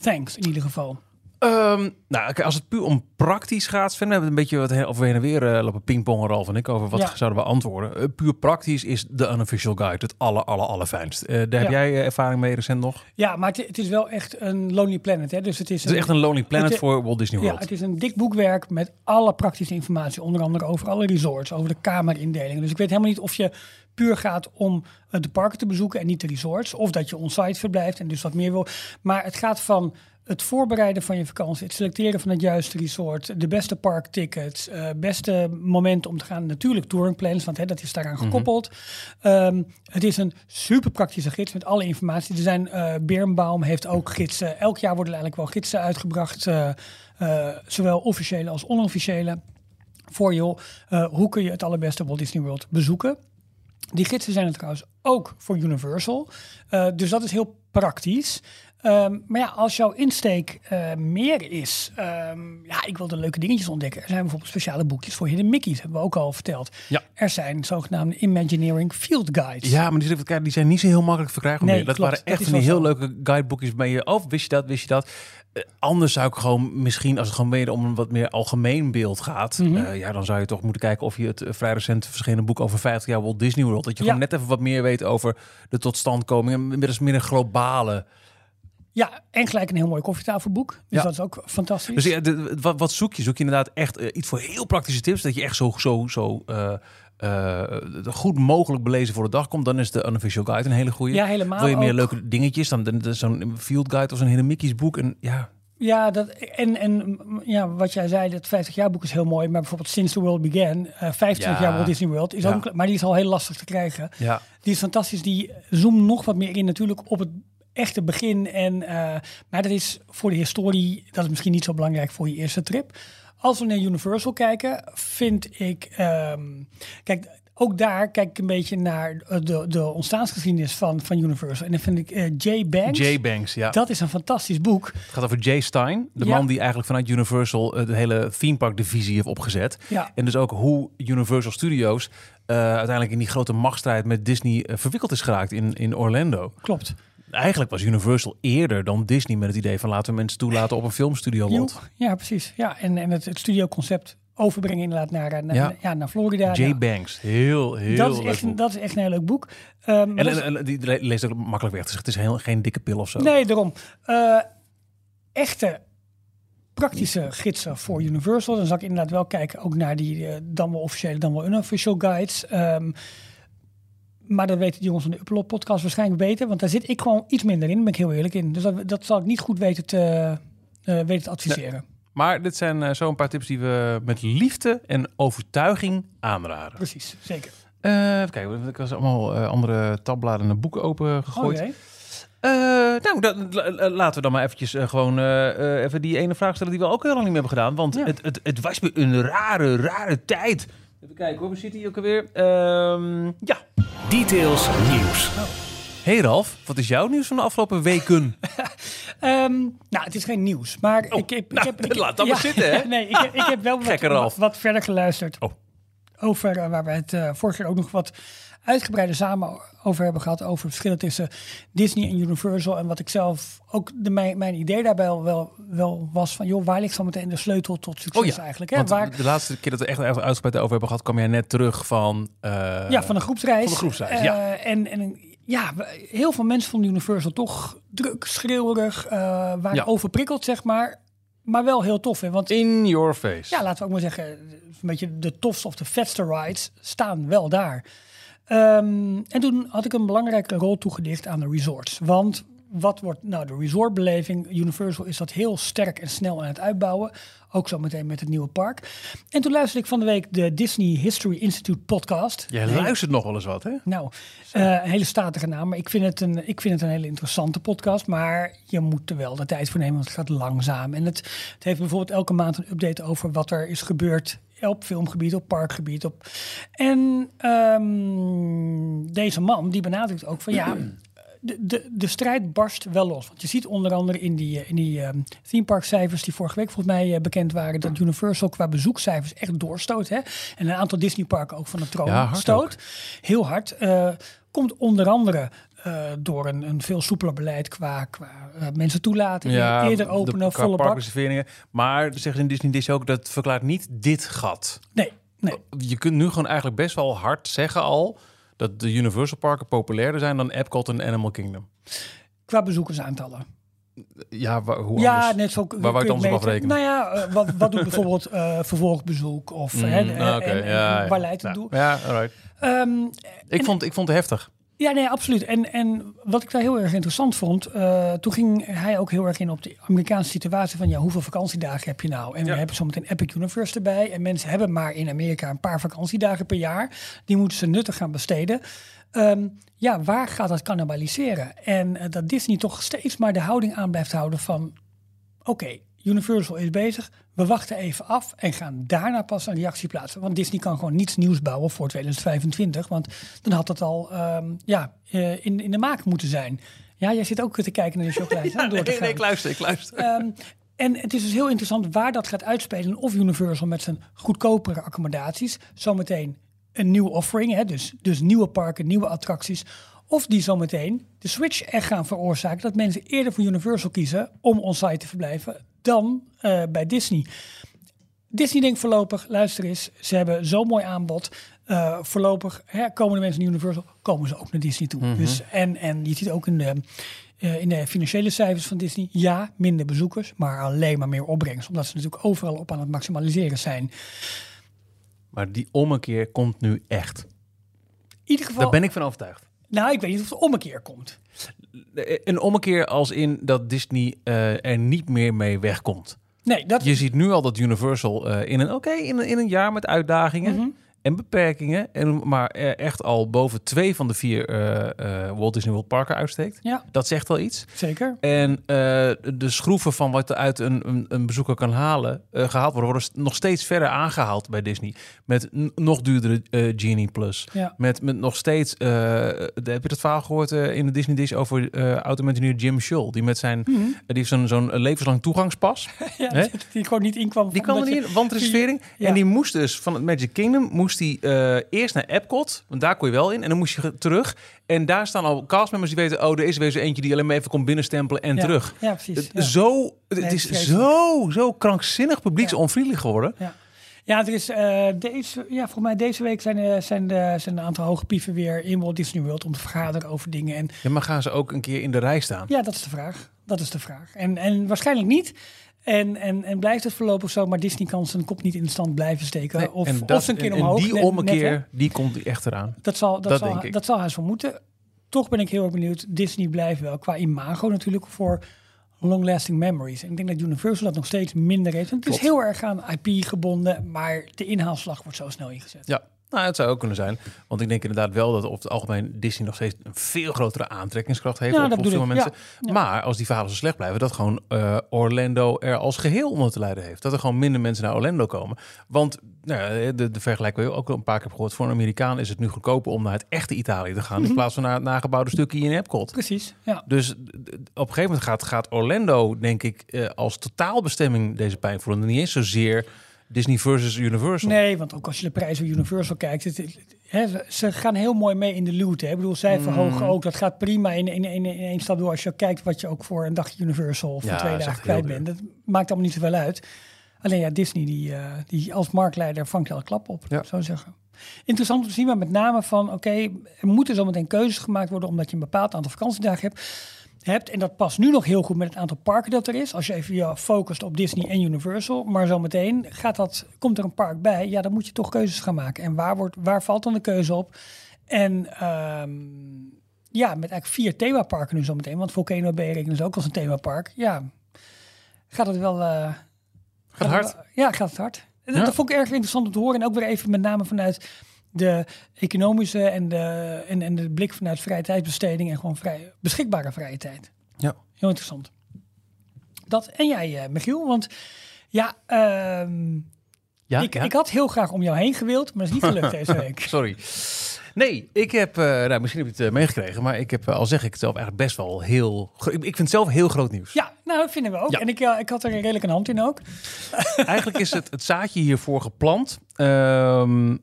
Speaker 3: Thanks in ieder geval.
Speaker 2: Ehm, nou, als het puur om praktisch gaat, Sven, we hebben een beetje wat over heen en weer eh, lopen pingpongen, Ralf en ik, over wat
Speaker 3: Ja.
Speaker 2: zouden we antwoorden. Eh, puur praktisch is de unofficial guide het aller, aller, allerfijnst. Eh daar heb
Speaker 3: Ja.
Speaker 2: jij ervaring mee recent nog?
Speaker 3: Ja, maar het, het is wel echt een Lonely Planet. Hè? Dus het is,
Speaker 2: Het is echt een Lonely Planet voor Walt Disney
Speaker 3: Ja,
Speaker 2: World.
Speaker 3: het is een dik boekwerk met alle praktische informatie. Onder andere over alle resorts, over de kamerindelingen. Dus ik weet helemaal niet of je puur gaat om de parken te bezoeken en niet de resorts. Of dat je on-site verblijft en dus wat meer wil. Maar het gaat van het voorbereiden van je vakantie, het selecteren van het juiste resort, de beste parktickets, eh beste moment om te gaan. Natuurlijk touringplans, want hè, dat is daaraan gekoppeld. Ehm, het is een super praktische gids met alle informatie. Er zijn eh Birnbaum heeft ook gidsen. Elk jaar worden er eigenlijk wel gidsen uitgebracht, eh, zowel officiële als onofficiële. Voor eh, hoe kun je het allerbeste Walt Disney World bezoeken? Die gidsen zijn er trouwens ook voor Universal. Dus dat is heel praktisch. Ehm, maar ja, als jouw insteek eh, meer is, ehm, ja, ik wil de leuke dingetjes ontdekken. Er zijn bijvoorbeeld speciale boekjes voor Hidden Mickey's, hebben we ook al verteld.
Speaker 2: Ja.
Speaker 3: Er zijn zogenaamde Imagineering Field Guides.
Speaker 2: Ja, maar die, die zijn niet zo heel makkelijk te verkrijgen
Speaker 3: Nee,
Speaker 2: meer. Dat
Speaker 3: klopt.
Speaker 2: waren
Speaker 3: Dat
Speaker 2: echt
Speaker 3: is
Speaker 2: van die heel leuke guideboekjes bij je. Oh, wist je dat, wist je dat? Eh, anders zou ik gewoon misschien, als het gewoon meer om een wat meer algemeen beeld gaat,
Speaker 3: Mhm.
Speaker 2: eh, ja, dan zou je toch moeten kijken of je het vrij recent verschenen boek over 50 jaar Walt Disney World, dat je
Speaker 3: Ja.
Speaker 2: gewoon net even wat meer weet over de totstandkoming en dus meer een globale.
Speaker 3: Ja, en gelijk een heel mooi koffietafelboek. Dus
Speaker 2: Ja.
Speaker 3: dat is ook fantastisch.
Speaker 2: Dus ja, de- wat, wat zoek je? Zoek je inderdaad echt eh, iets voor heel praktische tips, dat je echt zo, zo, zo eh, eh, goed mogelijk belezen voor de dag komt, dan is de unofficial guide een hele goede.
Speaker 3: ja, helemaal.
Speaker 2: Wil je meer
Speaker 3: ook.
Speaker 2: leuke dingetjes, dan, zo'n field guide of zo'n hele Mickey's boek. En ja,
Speaker 3: Ja, dat, en, en mm, ja, wat jij zei, dat 50 jaar boek is heel mooi. Maar bijvoorbeeld Since the World Began, eh 25
Speaker 2: Ja.
Speaker 3: jaar Walt Disney World, is ook, maar die is al heel lastig te krijgen.
Speaker 2: ja.
Speaker 3: Die is fantastisch. Die zoomt nog wat meer in natuurlijk op het echte begin. En, eh, maar dat is voor de historie, dat is misschien niet zo belangrijk voor je eerste trip. Als we naar Universal kijken, vind ik... ehm, kijk, ook daar kijk ik een beetje naar de, de ontstaansgeschiedenis van, van Universal. En dan vind ik eh, Jay Banks...
Speaker 2: Jay Banks, ja.
Speaker 3: Dat is een fantastisch boek.
Speaker 2: Het gaat over Jay Stein, de
Speaker 3: Ja.
Speaker 2: man die eigenlijk vanuit Universal eh, de hele theme park divisie heeft opgezet.
Speaker 3: Ja.
Speaker 2: En dus ook hoe Universal Studios uiteindelijk in die grote machtsstrijd met Disney verwikkeld is geraakt in, in Orlando.
Speaker 3: Klopt.
Speaker 2: Eigenlijk was Universal eerder dan Disney met het idee van laten we mensen toelaten op een filmstudio lot.
Speaker 3: Ja, precies. Ja, en, en het, het studioconcept overbrengen inderdaad naar, eh, naar,
Speaker 2: Ja.
Speaker 3: ja. naar Florida.
Speaker 2: Jay
Speaker 3: Nou,
Speaker 2: Banks, heel, heel
Speaker 3: dat, is
Speaker 2: leuk
Speaker 3: echt,
Speaker 2: boek.
Speaker 3: dat is echt een heel leuk boek. Ehm, maar
Speaker 2: En,
Speaker 3: dat is-
Speaker 2: en, en die le- leest ook makkelijk weg zeggen. Het is heel, geen dikke pil of zo.
Speaker 3: Nee, daarom. Eh, echte praktische gidsen voor Universal. Dan zal ik inderdaad wel kijken ook naar die eh, dan wel officiële, dan wel unofficial guides. Ehm, Maar dat weten de jongens van de Upload podcast waarschijnlijk beter. Want daar zit ik gewoon iets minder in, daar ben ik heel eerlijk in. Dus dat, dat zal ik niet goed weten te, eh, weten te adviseren.
Speaker 2: Maar dit zijn eh, zo een paar tips die we met liefde en overtuiging aanraden.
Speaker 3: Precies, zeker.
Speaker 2: Eh, even kijken, ik was allemaal andere tabbladen en boeken open gegooid. Eh, nou, la- laten we dan maar eventjes gewoon even die ene vraag stellen die we ook heel lang niet meer hebben gedaan. Want
Speaker 3: Ja.
Speaker 2: het, het, het was me een rare, rare tijd. Even kijken hoor, we zitten hier ook alweer. Ehm, ja.
Speaker 1: Details nieuws.
Speaker 2: Hey Ralf, wat is jouw nieuws van de afgelopen weken?
Speaker 3: Ehm, nou, het is geen nieuws, maar ik, ik, ik
Speaker 2: nou,
Speaker 3: heb... Ik,
Speaker 2: laat dat maar zitten, hè?
Speaker 3: nee, ik, heb- ik heb wel wat, wat verder geluisterd
Speaker 2: Oh.
Speaker 3: over eh, waar we het eh vorig jaar ook nog wat uitgebreider samen over hebben gehad. Over het verschil tussen Disney en Universal. En wat ik zelf ook de, mijn, mijn idee daarbij wel, wel, was van, joh, waar ligt zo meteen de sleutel tot succes eigenlijk? Hè?
Speaker 2: Oh Want
Speaker 3: Waar,
Speaker 2: de laatste keer dat we echt even uitgebreid over hebben gehad, kwam jij net terug van... eh,
Speaker 3: ja, van de groepsreis.
Speaker 2: van groepsreis, ja.
Speaker 3: Eh, en, en ja, heel veel mensen vonden Universal toch druk, schreeuwerig, eh waren
Speaker 2: Ja.
Speaker 3: overprikkeld, zeg maar. Maar wel heel tof, hè? Want
Speaker 2: In your face.
Speaker 3: ja, laten we ook maar zeggen, een beetje de tofste of de vetste rides staan wel daar. Ehm, en toen had ik een belangrijke rol toegedicht aan de resorts. Want wat wordt nou de resortbeleving? Universal is dat heel sterk en snel aan het uitbouwen. Ook zo meteen met het nieuwe park. En toen luisterde ik van de week de Disney History Institute podcast.
Speaker 2: Jij luistert nog wel eens wat, hè?
Speaker 3: nou, eh, een hele statige naam. Maar ik vind, het een, ik vind het een hele interessante podcast. Maar je moet er wel de tijd voor nemen, want het gaat langzaam. En het, het heeft bijvoorbeeld elke maand een update over wat er is gebeurd op filmgebied, op parkgebied. Op... En ehm, deze man, die benadrukt ook van ja... De, de, de strijd barst wel los. Want je ziet onder andere in die, eh, in die ehm theme park cijfers die vorige week volgens mij eh, bekend waren... dat Universal qua bezoekcijfers echt doorstoot. Hè? En een aantal Disney parken ook van de troon
Speaker 2: Ja,
Speaker 3: stoot. Heel hard. Eh, komt onder andere door een, een veel soepeler beleid qua, qua mensen toelaten. eerder openen,
Speaker 2: de,
Speaker 3: volle
Speaker 2: parkreserveringen. Maar zeggen ze in Disney Disney ook, dat verklaart niet dit gat.
Speaker 3: Nee, nee.
Speaker 2: Je kunt nu gewoon eigenlijk best wel hard zeggen al... dat de Universal parken populairder zijn dan Epcot en Animal Kingdom.
Speaker 3: Qua bezoekersaantallen.
Speaker 2: Ja, wa- hoe
Speaker 3: Ja,
Speaker 2: anders?
Speaker 3: net zo.
Speaker 2: Waar wou je het anders afrekenen?
Speaker 3: Nou ja, eh, wat, wat doet bijvoorbeeld eh, vervolgbezoek? Of
Speaker 2: Mm,
Speaker 3: hè,
Speaker 2: oké,
Speaker 3: en,
Speaker 2: ja,
Speaker 3: waar leidt het
Speaker 2: Nou,
Speaker 3: toe?
Speaker 2: Ja, alright.
Speaker 3: Ehm,
Speaker 2: Ik, vond, ik vond het heftig.
Speaker 3: Ja, nee, absoluut. En, en wat ik daar heel erg interessant vond, eh, toen ging hij ook heel erg in op de Amerikaanse situatie van ja, hoeveel vakantiedagen heb je nou? En
Speaker 2: Ja.
Speaker 3: we hebben zometeen Epic Universe erbij. En mensen hebben maar in Amerika een paar vakantiedagen per jaar. Die moeten ze nuttig gaan besteden. Ehm, ja, waar gaat dat cannibaliseren? En eh, dat Disney toch steeds maar de houding aan blijft houden van oké, Universal is bezig. We wachten even af en gaan daarna pas een reactie plaatsen. Want Disney kan gewoon niets nieuws bouwen voor 2025. Want dan had het al ehm, ja, eh, in, in de maak moeten zijn. Ja, jij zit ook te kijken naar de chocolade. hè, door te
Speaker 2: nee, ik luister, ik luister.
Speaker 3: Ehm, en het is dus heel interessant waar dat gaat uitspelen. Of Universal met zijn goedkopere accommodaties zometeen een nieuwe offering, hè, dus, dus nieuwe parken, nieuwe attracties. Of die zometeen de switch echt gaan veroorzaken dat mensen eerder voor Universal kiezen om on-site te verblijven dan eh, bij Disney. Disney denkt voorlopig, luister eens, ze hebben zo'n mooi aanbod. Eh, voorlopig hè, komen de mensen naar Universal, komen ze ook naar Disney toe. dus, en, en je ziet ook in de, eh, in de financiële cijfers van Disney, ja, minder bezoekers, maar alleen maar meer opbrengst. Omdat ze natuurlijk overal op aan het maximaliseren zijn.
Speaker 2: Maar die ommekeer komt nu echt.
Speaker 3: In ieder geval,
Speaker 2: Daar ben ik van overtuigd.
Speaker 3: Nou, ik weet niet of het om een keer komt.
Speaker 2: Een ommekeer als in dat Disney eh, er niet meer mee wegkomt.
Speaker 3: Nee, dat
Speaker 2: Je ziet nu al dat Universal eh, in een oké in, een- in een jaar met uitdagingen
Speaker 3: Mhm.
Speaker 2: En beperkingen, en, maar eh, echt al boven twee van de vier eh, eh, Walt Disney World parken uitsteekt.
Speaker 3: Ja.
Speaker 2: Dat zegt wel iets.
Speaker 3: zeker.
Speaker 2: En eh, de schroeven van wat er uit een, een, een bezoeker kan halen, eh, gehaald worden, worden nog steeds verder aangehaald bij Disney. Met nog duurdere Genie Plus.
Speaker 3: Ja.
Speaker 2: Met, met nog steeds, heb je dat verhaal gehoord eh, in de Disney Dish over eh automatineer Jim Schull? Die met zijn,
Speaker 3: Mhm.
Speaker 2: die heeft zo'n zo'n levenslang toegangspas.
Speaker 3: ja, die gewoon niet inkwam.
Speaker 2: Die kwam er niet wandreservering.
Speaker 3: Ja.
Speaker 2: En die moest dus van het Magic Kingdom, moest die eh, eerst naar Epcot, want daar kon je wel in. En dan moest je terug. En daar staan al castmembers die weten, oh, er is weer zo eentje die alleen maar even komt binnenstempelen en
Speaker 3: Ja.
Speaker 2: terug.
Speaker 3: Ja, precies. Ja.
Speaker 2: zo, het
Speaker 3: Nee,
Speaker 2: is zo, zo krankzinnig publieksonvriendelijk geworden.
Speaker 3: Ja. Ja, er is, eh, deze, ja, volgens mij deze week zijn, eh, zijn, de, zijn een aantal hoge pieven weer in Walt Disney World om te vergaderen over dingen. En
Speaker 2: Ja, maar gaan ze ook een keer in de rij staan?
Speaker 3: ja, dat is de vraag. Dat is de vraag. En, en waarschijnlijk niet. En, en, en blijft het voorlopig zo, maar Disney kan zijn kop niet in de stand blijven steken.
Speaker 2: Nee,
Speaker 3: of,
Speaker 2: en
Speaker 3: of
Speaker 2: dat-
Speaker 3: zijn keer
Speaker 2: en- en
Speaker 3: omhoog.
Speaker 2: die
Speaker 3: net-
Speaker 2: ommekeer,
Speaker 3: net,
Speaker 2: die komt echt eraan.
Speaker 3: Dat zal, dat,
Speaker 2: Dat
Speaker 3: zal, dat zal hij zo moeten. Toch ben ik heel erg benieuwd. Disney blijft wel qua imago natuurlijk voor long-lasting memories. En ik denk dat Universal dat nog steeds minder heeft. Want het is heel erg aan IP gebonden, maar de inhaalslag wordt zo snel ingezet.
Speaker 2: Ja, nou, het zou ook kunnen zijn. Want ik denk inderdaad wel dat over het algemeen Disney nog steeds een veel grotere aantrekkingskracht heeft
Speaker 3: Ja,
Speaker 2: op, op veel mensen.
Speaker 3: Ja, ja.
Speaker 2: Maar als die verhalen zo slecht blijven, dat gewoon eh, Orlando er als geheel onder te lijden heeft. Dat er gewoon minder mensen naar Orlando komen. Want nou, de, de vergelijking ook een paar keer gehoord. Voor een Amerikaan is het nu goedkoper om naar het echte Italië te gaan. In plaats van naar het nagebouwde stukje in Epcot.
Speaker 3: Precies, ja.
Speaker 2: Dus op een gegeven moment gaat, gaat Orlando, denk ik, eh, als totaalbestemming deze pijn voelen. En niet eens zozeer Disney versus Universal.
Speaker 3: Nee, want ook als je de prijs van Universal kijkt, het, het- hè, ze- gaan heel mooi mee in de loot. Hè. Ik bedoel, zij verhogen
Speaker 2: Mm.
Speaker 3: ook. Dat gaat prima in, in, in, in één stap door. Als je kijkt wat je ook voor een dagje Universal of
Speaker 2: Ja,
Speaker 3: twee dagen kwijt bent. Dat maakt allemaal niet zoveel uit. Alleen ja, Disney die, eh, die als marktleider vangt wel een klap op,
Speaker 2: Ja.
Speaker 3: zou zeggen. Interessant om te zien, maar met name van, oké, er moeten zometeen keuzes gemaakt worden omdat je een bepaald aantal vakantiedagen hebt. Hebt. En dat past nu nog heel goed met het aantal parken dat er is. Als je even je focust op Disney en Universal. Maar zometeen gaat dat, komt er een park bij. Ja, dan moet je toch keuzes gaan maken. En waar, wordt, waar valt dan de keuze op? En ehm, ja, met eigenlijk vier themaparken nu zometeen. Want Volcano Bay rekenen ze ook als een themapark. Ja, gaat het wel... eh,
Speaker 2: Gaat hard.
Speaker 3: het wel- ja, gaat het hard. En
Speaker 2: Ja.
Speaker 3: Dat vond ik erg interessant om te horen. En ook weer even met name vanuit de economische en de, en, en de blik vanuit vrije tijdsbesteding en gewoon vrij, beschikbare vrije tijd.
Speaker 2: Ja.
Speaker 3: Heel interessant. Dat en jij, eh, Michiel, want ja, ehm,
Speaker 2: Ja,
Speaker 3: ik,
Speaker 2: ja?
Speaker 3: ik had heel graag om jou heen gewild, maar dat is niet gelukt deze week.
Speaker 2: Sorry. Nee, ik heb, eh, nou, misschien heb je het eh, meegekregen, maar ik heb, al zeg ik het zelf, eigenlijk best wel heel. Ik, ik vind het zelf heel groot nieuws.
Speaker 3: Ja, nou, dat vinden we ook.
Speaker 2: Ja.
Speaker 3: En ik, ik had er redelijk een hand in ook.
Speaker 2: Eigenlijk is het, het zaadje hiervoor geplant. ehm,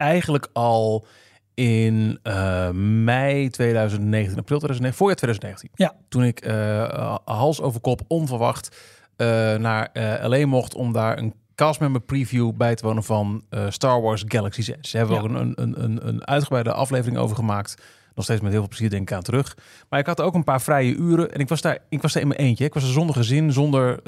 Speaker 2: eigenlijk al in eh, mei 2019, april 2019, voorjaar 2019.
Speaker 3: Ja.
Speaker 2: Toen ik eh, hals over kop onverwacht eh, naar LA mocht om daar een castmember preview bij te wonen van Star Wars Galaxy's Edge. Daar hebben
Speaker 3: Ja.
Speaker 2: ook een, een, een, een uitgebreide aflevering over gemaakt. Nog steeds met heel veel plezier denk ik aan terug. Maar ik had ook een paar vrije uren en ik was daar, ik was daar in mijn eentje. Ik was er zonder gezin, zonder,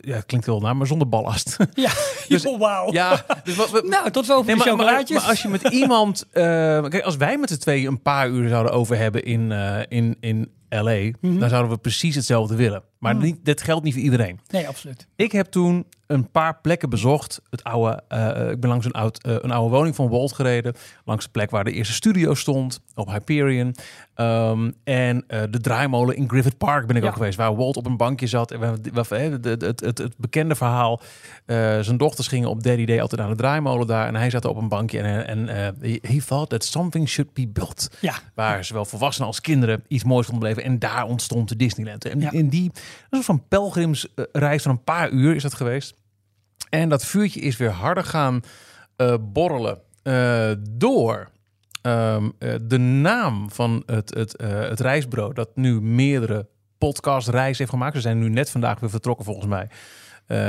Speaker 2: ja, het klinkt heel naar, maar zonder ballast.
Speaker 3: Ja,
Speaker 2: Dus-
Speaker 3: wauw.
Speaker 2: ja, dus wat,
Speaker 3: Nou, tot zover
Speaker 2: Nee,
Speaker 3: de
Speaker 2: maar, maar, maar als je met iemand... eh, kijk, als wij met z'n tweeën een paar uur zouden over hebben in, eh, in, in LA... dan zouden we precies hetzelfde willen. Maar niet, dat geldt niet voor iedereen.
Speaker 3: Nee, absoluut.
Speaker 2: Ik heb toen een paar plekken bezocht. Het oude, eh, ik ben langs een, oud, eh, een oude woning van Walt gereden. Langs de plek waar de eerste studio stond, op Hyperion. Ehm, en eh, de draaimolen in Griffith Park ben ik
Speaker 3: Ja.
Speaker 2: ook geweest. Waar Walt op een bankje zat. En het, het, het, het, bekende verhaal. zijn dochters gingen op Daddy Day altijd aan de draaimolen daar. En hij zat op een bankje. En, en he- he thought that something should be built.
Speaker 3: Ja,
Speaker 2: Waar zowel volwassenen als kinderen iets moois konden beleven. En daar ontstond de Disneyland. En
Speaker 3: Ja.
Speaker 2: in die een soort van pelgrimsreis van een paar uur is dat geweest. En dat vuurtje is weer harder gaan eh, borrelen eh, door ehm, eh, de naam van het, het, eh, het dat nu meerdere podcastreizen heeft gemaakt. Ze zijn nu net vandaag weer vertrokken volgens mij eh,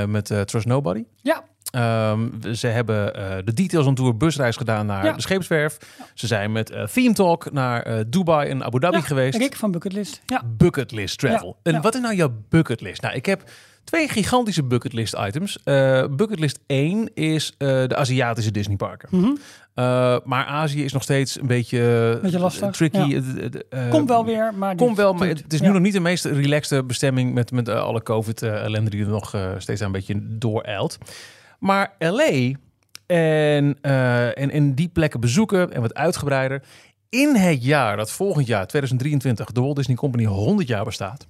Speaker 2: met eh, Trust Nobody.
Speaker 3: ja,
Speaker 2: Ehm, ze hebben eh, de Details on Tour busreis gedaan naar
Speaker 3: Ja.
Speaker 2: de scheepswerf. Ze zijn met eh, Theme Talk naar eh, Dubai en Abu Dhabi
Speaker 3: ja.
Speaker 2: geweest.
Speaker 3: Rick van Bucketlist. Ja,
Speaker 2: Bucketlist travel. En wat is nou jouw bucketlist? Nou, ik heb twee gigantische bucketlist items. Eh bucketlist 1 is eh, de Aziatische Disneyparken.
Speaker 3: Mhm.
Speaker 2: Eh, maar Azië is nog steeds een beetje,
Speaker 3: Beetje lastig,
Speaker 2: tricky.
Speaker 3: ja. Komt wel weer, maar...
Speaker 2: Komt
Speaker 3: dit
Speaker 2: wel, maar
Speaker 3: doet-
Speaker 2: het is nu
Speaker 3: ja.
Speaker 2: nog niet de meest relaxte bestemming met, met alle COVID-ellende die er nog steeds een beetje dooreilt. Maar LA en, en, en die plekken bezoeken en wat uitgebreider. In het jaar dat volgend jaar, 2023, de Walt Disney Company 100 jaar bestaat.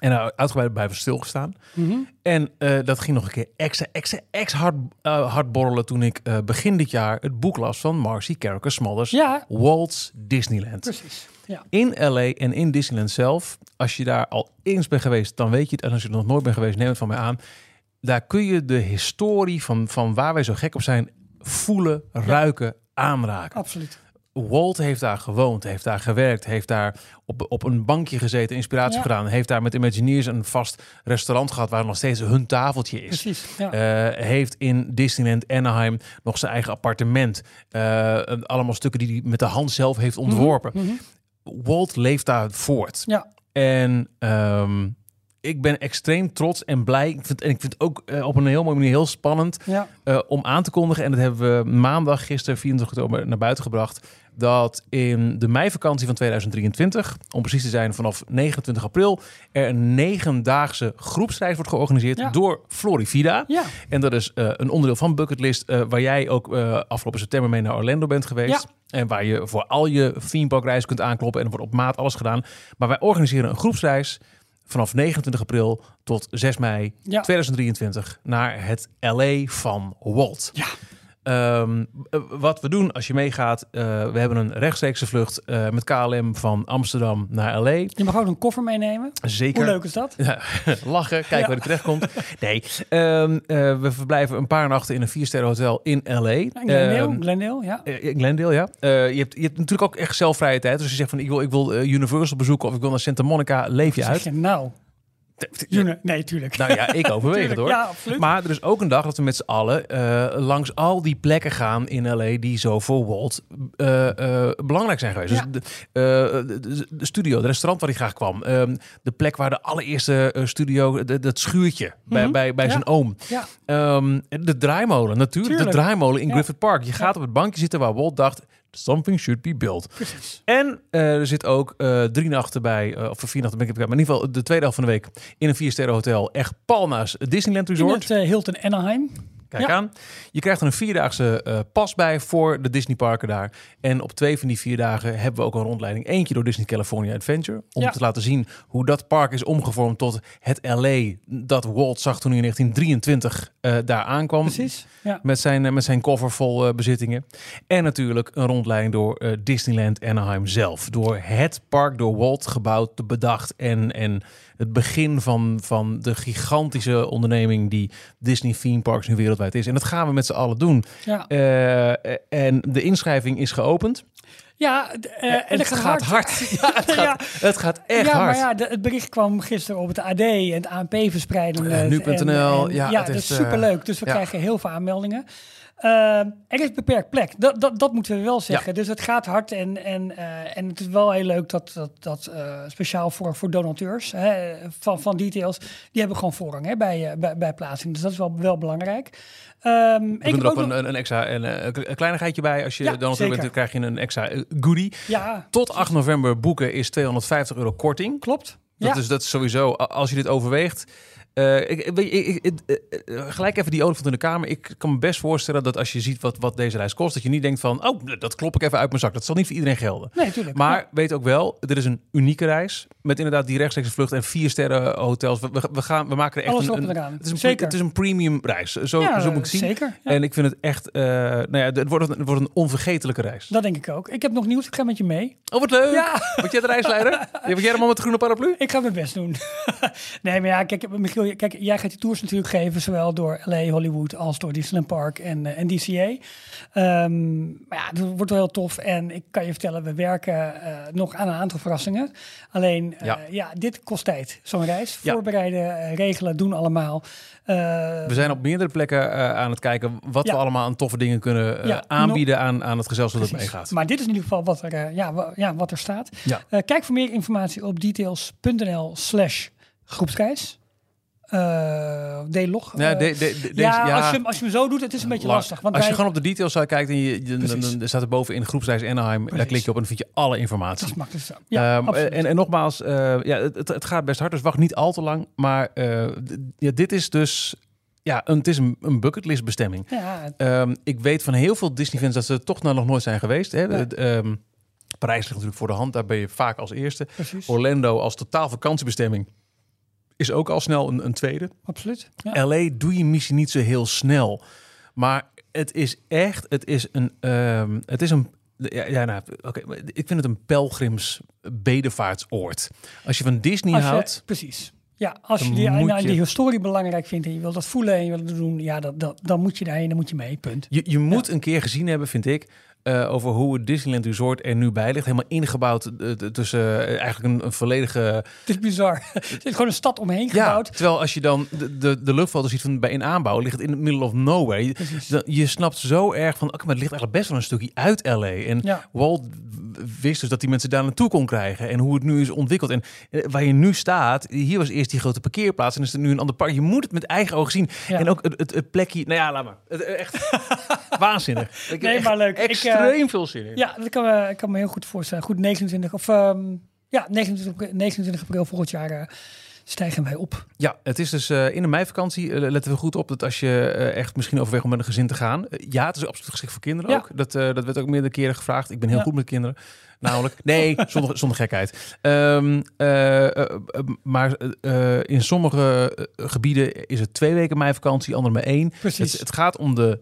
Speaker 2: En daar uitgebreid blijven stilgestaan.
Speaker 3: Mhm.
Speaker 2: En eh, dat ging nog een keer extra, extra, extra hard, eh, hard borrelen toen ik eh, begin dit jaar het boek las van Marcy Carricker Smulders,
Speaker 3: Ja,
Speaker 2: Walt's Disneyland
Speaker 3: precies. Ja.
Speaker 2: in LA en in Disneyland zelf, als je daar al eens bent geweest, dan weet je het. En als je er nog nooit bent geweest, neem het van mij aan. Daar kun je de historie van, van waar wij zo gek op zijn, voelen, ruiken, aanraken.
Speaker 3: Absoluut.
Speaker 2: Walt heeft daar gewoond, heeft daar gewerkt, heeft daar op, op een bankje gezeten, inspiratie
Speaker 3: Ja.
Speaker 2: gedaan. Heeft daar met Imagineers een vast restaurant gehad waar nog steeds hun tafeltje is.
Speaker 3: Precies. Ja.
Speaker 2: Eh, heeft in Disneyland Anaheim nog zijn eigen appartement. Eh, allemaal stukken die hij met de hand zelf heeft ontworpen.
Speaker 3: Mhm.
Speaker 2: Walt leeft daar voort.
Speaker 3: Ja.
Speaker 2: En ehm, ik ben extreem trots en blij. Ik vind, en ik vind het ook eh, op een heel mooie manier heel spannend
Speaker 3: Ja.
Speaker 2: om aan te kondigen. En dat hebben we maandag, gisteren, 24 oktober, naar buiten gebracht. Dat in de meivakantie van 2023, om precies te zijn vanaf 29 april, er een negendaagse groepsreis wordt georganiseerd
Speaker 3: Ja.
Speaker 2: door Florivida.
Speaker 3: Ja.
Speaker 2: En dat is eh, een onderdeel van Bucketlist, eh, waar jij ook eh, afgelopen september mee naar Orlando bent geweest. En waar je voor al je theme park reizen kunt aankloppen. En er wordt op maat alles gedaan. Maar wij organiseren een groepsreis vanaf 29 april tot 6 mei
Speaker 3: Ja.
Speaker 2: 2023 naar het LA van Walt.
Speaker 3: Ja.
Speaker 2: Ehm, eh, wat we doen als je meegaat, eh, we hebben een rechtstreekse vlucht eh, met KLM van Amsterdam naar LA.
Speaker 3: Je mag ook een koffer meenemen.
Speaker 2: Zeker.
Speaker 3: Hoe leuk is dat?
Speaker 2: Ja, lachen, kijken
Speaker 3: Ja.
Speaker 2: waar je terecht komt. Nee, ehm, eh, we verblijven een paar nachten in een viersterren hotel in LA.
Speaker 3: En Glendale,
Speaker 2: Ehm,
Speaker 3: Glendale, ja.
Speaker 2: in Glendale, ja. Je, hebt, je hebt natuurlijk ook echt zelf vrije tijd. Dus als je zegt van ik wil, ik wil Universal bezoeken of ik wil naar Santa Monica, leef je uit.
Speaker 3: je nou? Nee, tuurlijk.
Speaker 2: Nou ja, ik overweeg het hoor.
Speaker 3: Ja, absoluut.
Speaker 2: Maar er is ook een dag dat we met z'n allen eh, langs al die plekken gaan in LA die zo voor Walt eh, eh, belangrijk zijn geweest.
Speaker 3: Ja.
Speaker 2: Dus de, de, de- studio, de restaurant waar hij graag kwam. ehm, de plek waar de allereerste studio, de- dat schuurtje bij,
Speaker 3: Mhm.
Speaker 2: bij, bij
Speaker 3: Ja.
Speaker 2: zijn oom.
Speaker 3: ja.
Speaker 2: Ehm, de draaimolen, natuurlijk.
Speaker 3: Tuurlijk.
Speaker 2: De draaimolen in. Griffith Park. Je gaat op het bankje zitten waar Walt dacht, something should be built.
Speaker 3: Precies.
Speaker 2: En eh, er zit ook eh, drie nachten bij, eh, of vier nachten ben ik het kwijt, maar in ieder geval de tweede helft van de week in een viersterren hotel. Echt pal naast het Disneyland
Speaker 3: In
Speaker 2: Resort.
Speaker 3: het eh, Hilton Anaheim.
Speaker 2: Kijk
Speaker 3: Ja.
Speaker 2: aan. Je krijgt er een vierdaagse eh, pas bij voor de Disneyparken daar. En op twee van die vier dagen hebben we ook een rondleiding. Eentje door Disney California Adventure. Om
Speaker 3: Ja.
Speaker 2: te laten zien hoe dat park is omgevormd tot het LA dat Walt zag toen hij in 1923 eh, daar aankwam.
Speaker 3: Precies. Ja.
Speaker 2: Met zijn, eh, met zijn koffer vol bezittingen. En natuurlijk een rondleiding door Disneyland Anaheim zelf. Door het park door Walt gebouwd, bedacht. En, en het begin van, van de gigantische onderneming die Disney Theme Parks nu wereldwijd is. En dat gaan we met z'n allen doen.
Speaker 3: Ja.
Speaker 2: Eh, en de inschrijving is geopend.
Speaker 3: Ja, eh, en
Speaker 2: en het gaat hard. Ja, het
Speaker 3: Ja.
Speaker 2: gaat, het gaat echt
Speaker 3: ja,
Speaker 2: hard.
Speaker 3: maar ja, de- het bericht kwam gisteren op het AD en het ANP verspreiden.
Speaker 2: Eh, nu.nl, ja,
Speaker 3: ja
Speaker 2: het
Speaker 3: dat
Speaker 2: is, eh,
Speaker 3: superleuk. Dus we
Speaker 2: ja.
Speaker 3: krijgen heel veel aanmeldingen. Eh, er is beperkt plek. Dat, dat, dat moeten we wel zeggen. Dus het gaat hard en, en, eh, en het is wel heel leuk dat dat, dat eh, speciaal voor, voor donateurs hè, van, van details, die hebben gewoon voorrang hè, bij, eh, bij, bij plaatsing. Dus dat is wel, wel belangrijk. Ehm,
Speaker 2: We
Speaker 3: ik
Speaker 2: er ook een, een, extra een, een kleinigheidje bij. Als je
Speaker 3: Ja,
Speaker 2: dan
Speaker 3: zeker.
Speaker 2: bent, krijg je een extra goodie.
Speaker 3: ja,
Speaker 2: Tot 8 november boeken is 250 euro korting.
Speaker 3: klopt.
Speaker 2: Dat,
Speaker 3: ja.
Speaker 2: is, dat is sowieso, als je dit overweegt. Eh, ik, ik, ik- eh, eh, gelijk even die olifant in de kamer. Ik kan me best voorstellen dat als je ziet wat, wat deze reis kost, dat je niet denkt van, oh, dat klop ik even uit mijn zak. Dat zal niet voor iedereen gelden.
Speaker 3: Nee, tuurlijk.
Speaker 2: Maar
Speaker 3: Ja.
Speaker 2: weet ook wel, dit is een unieke reis. Met inderdaad die rechtstreekse vlucht en vier sterren hotels. We, we, we gaan, we maken er echt
Speaker 3: Alles
Speaker 2: een, het, is een,
Speaker 3: Zeker.
Speaker 2: het is een premium reis. Zo,
Speaker 3: Ja,
Speaker 2: zo moet ik zien.
Speaker 3: Zeker. ja.
Speaker 2: En ik vind het echt, nou ja, het wordt, een- het wordt een onvergetelijke reis.
Speaker 3: Dat denk ik ook. Ik heb nog nieuws. Ik ga met je mee.
Speaker 2: Oh, wat leuk!
Speaker 3: Ja.
Speaker 2: Word jij de reisleider? Word jij de man met de groene paraplu?
Speaker 3: Ik ga mijn best doen. nee, maar ja, kijk, Michiel, kijk, jij gaat die tours natuurlijk geven, zowel door LA, Hollywood als door Disneyland Park en, eh, en DCA. Ehm, maar ja, het wordt wel heel tof. En ik kan je vertellen, we werken eh, nog aan een aantal verrassingen. Alleen, eh,
Speaker 2: Ja.
Speaker 3: ja. dit kost tijd. Zo'n reis.
Speaker 2: Ja.
Speaker 3: Voorbereiden, regelen, doen allemaal.
Speaker 2: We zijn op meerdere plekken aan het kijken wat
Speaker 3: Ja.
Speaker 2: we allemaal aan toffe dingen kunnen aanbieden aan, aan het gezelschap dat meegaat.
Speaker 3: Maar dit is in ieder geval wat er, ja, wa- ja, wat er staat. Kijk voor meer informatie op details.nl slash groepsreis. Eh D-log.
Speaker 2: Ja,
Speaker 3: eh,
Speaker 2: de, de, de- deze,
Speaker 3: ja,
Speaker 2: ja,
Speaker 3: Als, je, hem- als je hem zo doet, het is een beetje
Speaker 2: lang.
Speaker 3: lastig. Want
Speaker 2: Als je
Speaker 3: wij-
Speaker 2: gewoon op de details kijkt en je, je- dan,
Speaker 3: Precies.
Speaker 2: dan staat er bovenin groepsreis Anaheim. Daar
Speaker 3: Precies.
Speaker 2: klik je op en dan vind je alle informatie.
Speaker 3: dat is makkelijk zo. Ja, absoluut.
Speaker 2: en, en nogmaals, eh, ja, het, het, gaat best hard, dus wacht niet al te lang. Maar eh, d- ja, dit is dus ja, een, het is een, een bucketlist bestemming.
Speaker 3: ja,
Speaker 2: Ehm, ik weet van heel veel Disney-fans dat ze er toch nou nog nooit zijn geweest. Hè? Ehm, Parijs ligt natuurlijk voor de hand, daar ben je vaak als eerste.
Speaker 3: precies.
Speaker 2: Orlando als totaal vakantiebestemming is ook al snel een, een tweede.
Speaker 3: Absoluut. Ja.
Speaker 2: LA doe je misschien niet zo heel snel. Maar het is echt, het is een, ehm, het is een, ja, ja nou, oké, ik vind het een pelgrims bedevaartsoord. Als je van Disney
Speaker 3: je-
Speaker 2: houdt,
Speaker 3: precies. Ja, als je die, nou,
Speaker 2: je-
Speaker 3: die historie belangrijk vindt en je wilt dat voelen en je wilt het doen, ja, dat, dat, dan moet je daarheen, dan moet je mee, punt.
Speaker 2: je, je moet een keer gezien hebben, vind ik, eh, over hoe het Disneyland Resort er nu bij ligt. Helemaal ingebouwd eh, tussen eh, eigenlijk een, een volledige
Speaker 3: Het is bizar. er is gewoon een stad omheen
Speaker 2: Ja,
Speaker 3: gebouwd.
Speaker 2: terwijl als je dan de, de, de luchtfoto ziet van bij in aanbouw, ligt het in het middle of nowhere. Je, je snapt zo erg van, oké, maar het ligt eigenlijk best wel een stukje uit LA. En
Speaker 3: Ja.
Speaker 2: Walt wist dus dat die mensen daar naartoe kon krijgen. En hoe het nu is ontwikkeld. En waar je nu staat, hier was eerst die grote parkeerplaats. En is er nu een ander park. Je moet het met eigen ogen zien.
Speaker 3: Ja.
Speaker 2: En ook het, het, het plekje, nou ja, laat maar. Het, echt waanzinnig. Ik
Speaker 3: Nee,
Speaker 2: echt
Speaker 3: maar leuk. Ik,
Speaker 2: Extreem veel zin in.
Speaker 3: Ja, dat kan me, ik kan me heel goed voorstellen. Goed, 29 of ehm, ja, 29, april- 29 april volgend jaar eh, stijgen wij op.
Speaker 2: Ja, het is dus eh, in de meivakantie. eh, letten we goed op dat als je eh, echt misschien overweegt om met een gezin te gaan. eh, ja, het is absoluut geschikt voor kinderen
Speaker 3: Ja.
Speaker 2: ook. Dat, eh, dat werd ook meerdere keren gevraagd. Ik ben heel
Speaker 3: Ja.
Speaker 2: goed met kinderen. Namelijk, nee, zonder, zonder gekheid. Ehm, eh, eh, eh, maar in sommige gebieden is het twee weken meivakantie, andere maar één.
Speaker 3: Precies.
Speaker 2: Het, het gaat om de,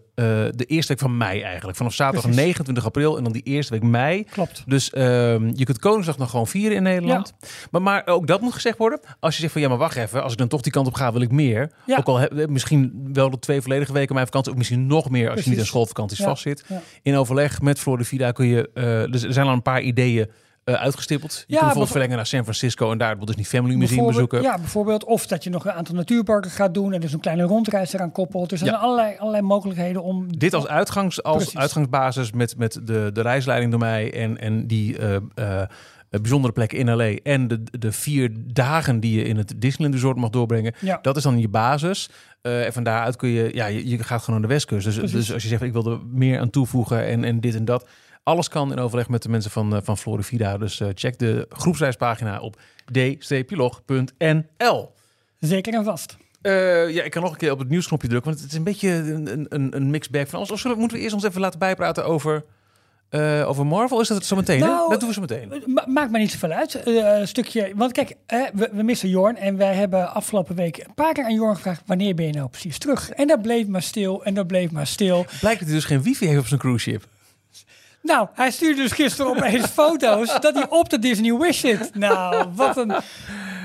Speaker 2: de eerste week van mei eigenlijk. Vanaf zaterdag
Speaker 3: Precies.
Speaker 2: 29 april en dan die eerste week mei.
Speaker 3: Klopt.
Speaker 2: Dus ehm, je kunt Koningsdag nog gewoon vieren in Nederland. Maar, maar ook dat moet gezegd worden. Als je zegt van ja, maar wacht even. Als ik dan toch die kant op ga, wil ik meer.
Speaker 3: Ja.
Speaker 2: Ook al heb, misschien wel de twee volledige weken mijn vakantie. Of misschien nog meer als je niet aan schoolvakanties
Speaker 3: Ja.
Speaker 2: vastzit. In overleg met Florida kun je... dus er zijn al een paar ideeën eh, uitgestippeld. Je kunt bijvoorbeeld verlengen naar San Francisco. En daar dus die Family Museum bezoeken.
Speaker 3: Ja, bijvoorbeeld. Of dat je nog een aantal natuurparken gaat doen en dus een kleine rondreis eraan koppelt. Dus er
Speaker 2: Ja.
Speaker 3: zijn allerlei, allerlei mogelijkheden om...
Speaker 2: Dit als, uitgangs, als
Speaker 3: Precies.
Speaker 2: uitgangsbasis met, met de, de reisleiding door mij en, en die eh, eh, bijzondere plekken in LA en de, de vier dagen die je in het Disneyland Resort mag doorbrengen.
Speaker 3: Ja.
Speaker 2: Dat is dan je basis. En van daaruit kun je, ja, je, je gaat gewoon naar de westkust. Dus,
Speaker 3: Precies.
Speaker 2: dus als je zegt, ik wil er meer aan toevoegen en, en dit en dat. Alles kan in overleg met de mensen van, eh, van Florida. Dus eh, check de groepsreispagina op d-log.nl.
Speaker 3: Zeker en vast.
Speaker 2: Eh, ja, ik kan nog een keer op het nieuwsknopje drukken, want het is een beetje een, een, een mixed bag van alles. Of zullen, moeten we eerst ons even laten bijpraten over, over Marvel? Is dat het zo meteen?
Speaker 3: Nou,
Speaker 2: Dat doen we zo meteen.
Speaker 3: Ma- maakt mij niet zoveel uit. Stukje. Want kijk, we, we missen Jorn. En wij hebben afgelopen week een paar keer aan Jorn gevraagd: wanneer ben je nou precies terug? En dat bleef maar stil. En dat bleef maar stil.
Speaker 2: Blijkt dat hij dus geen wifi heeft op zijn cruise ship.
Speaker 3: Nou, hij stuurde dus gisteren opeens foto's dat hij op de Disney Wish zit. Nou, wat een. Ah.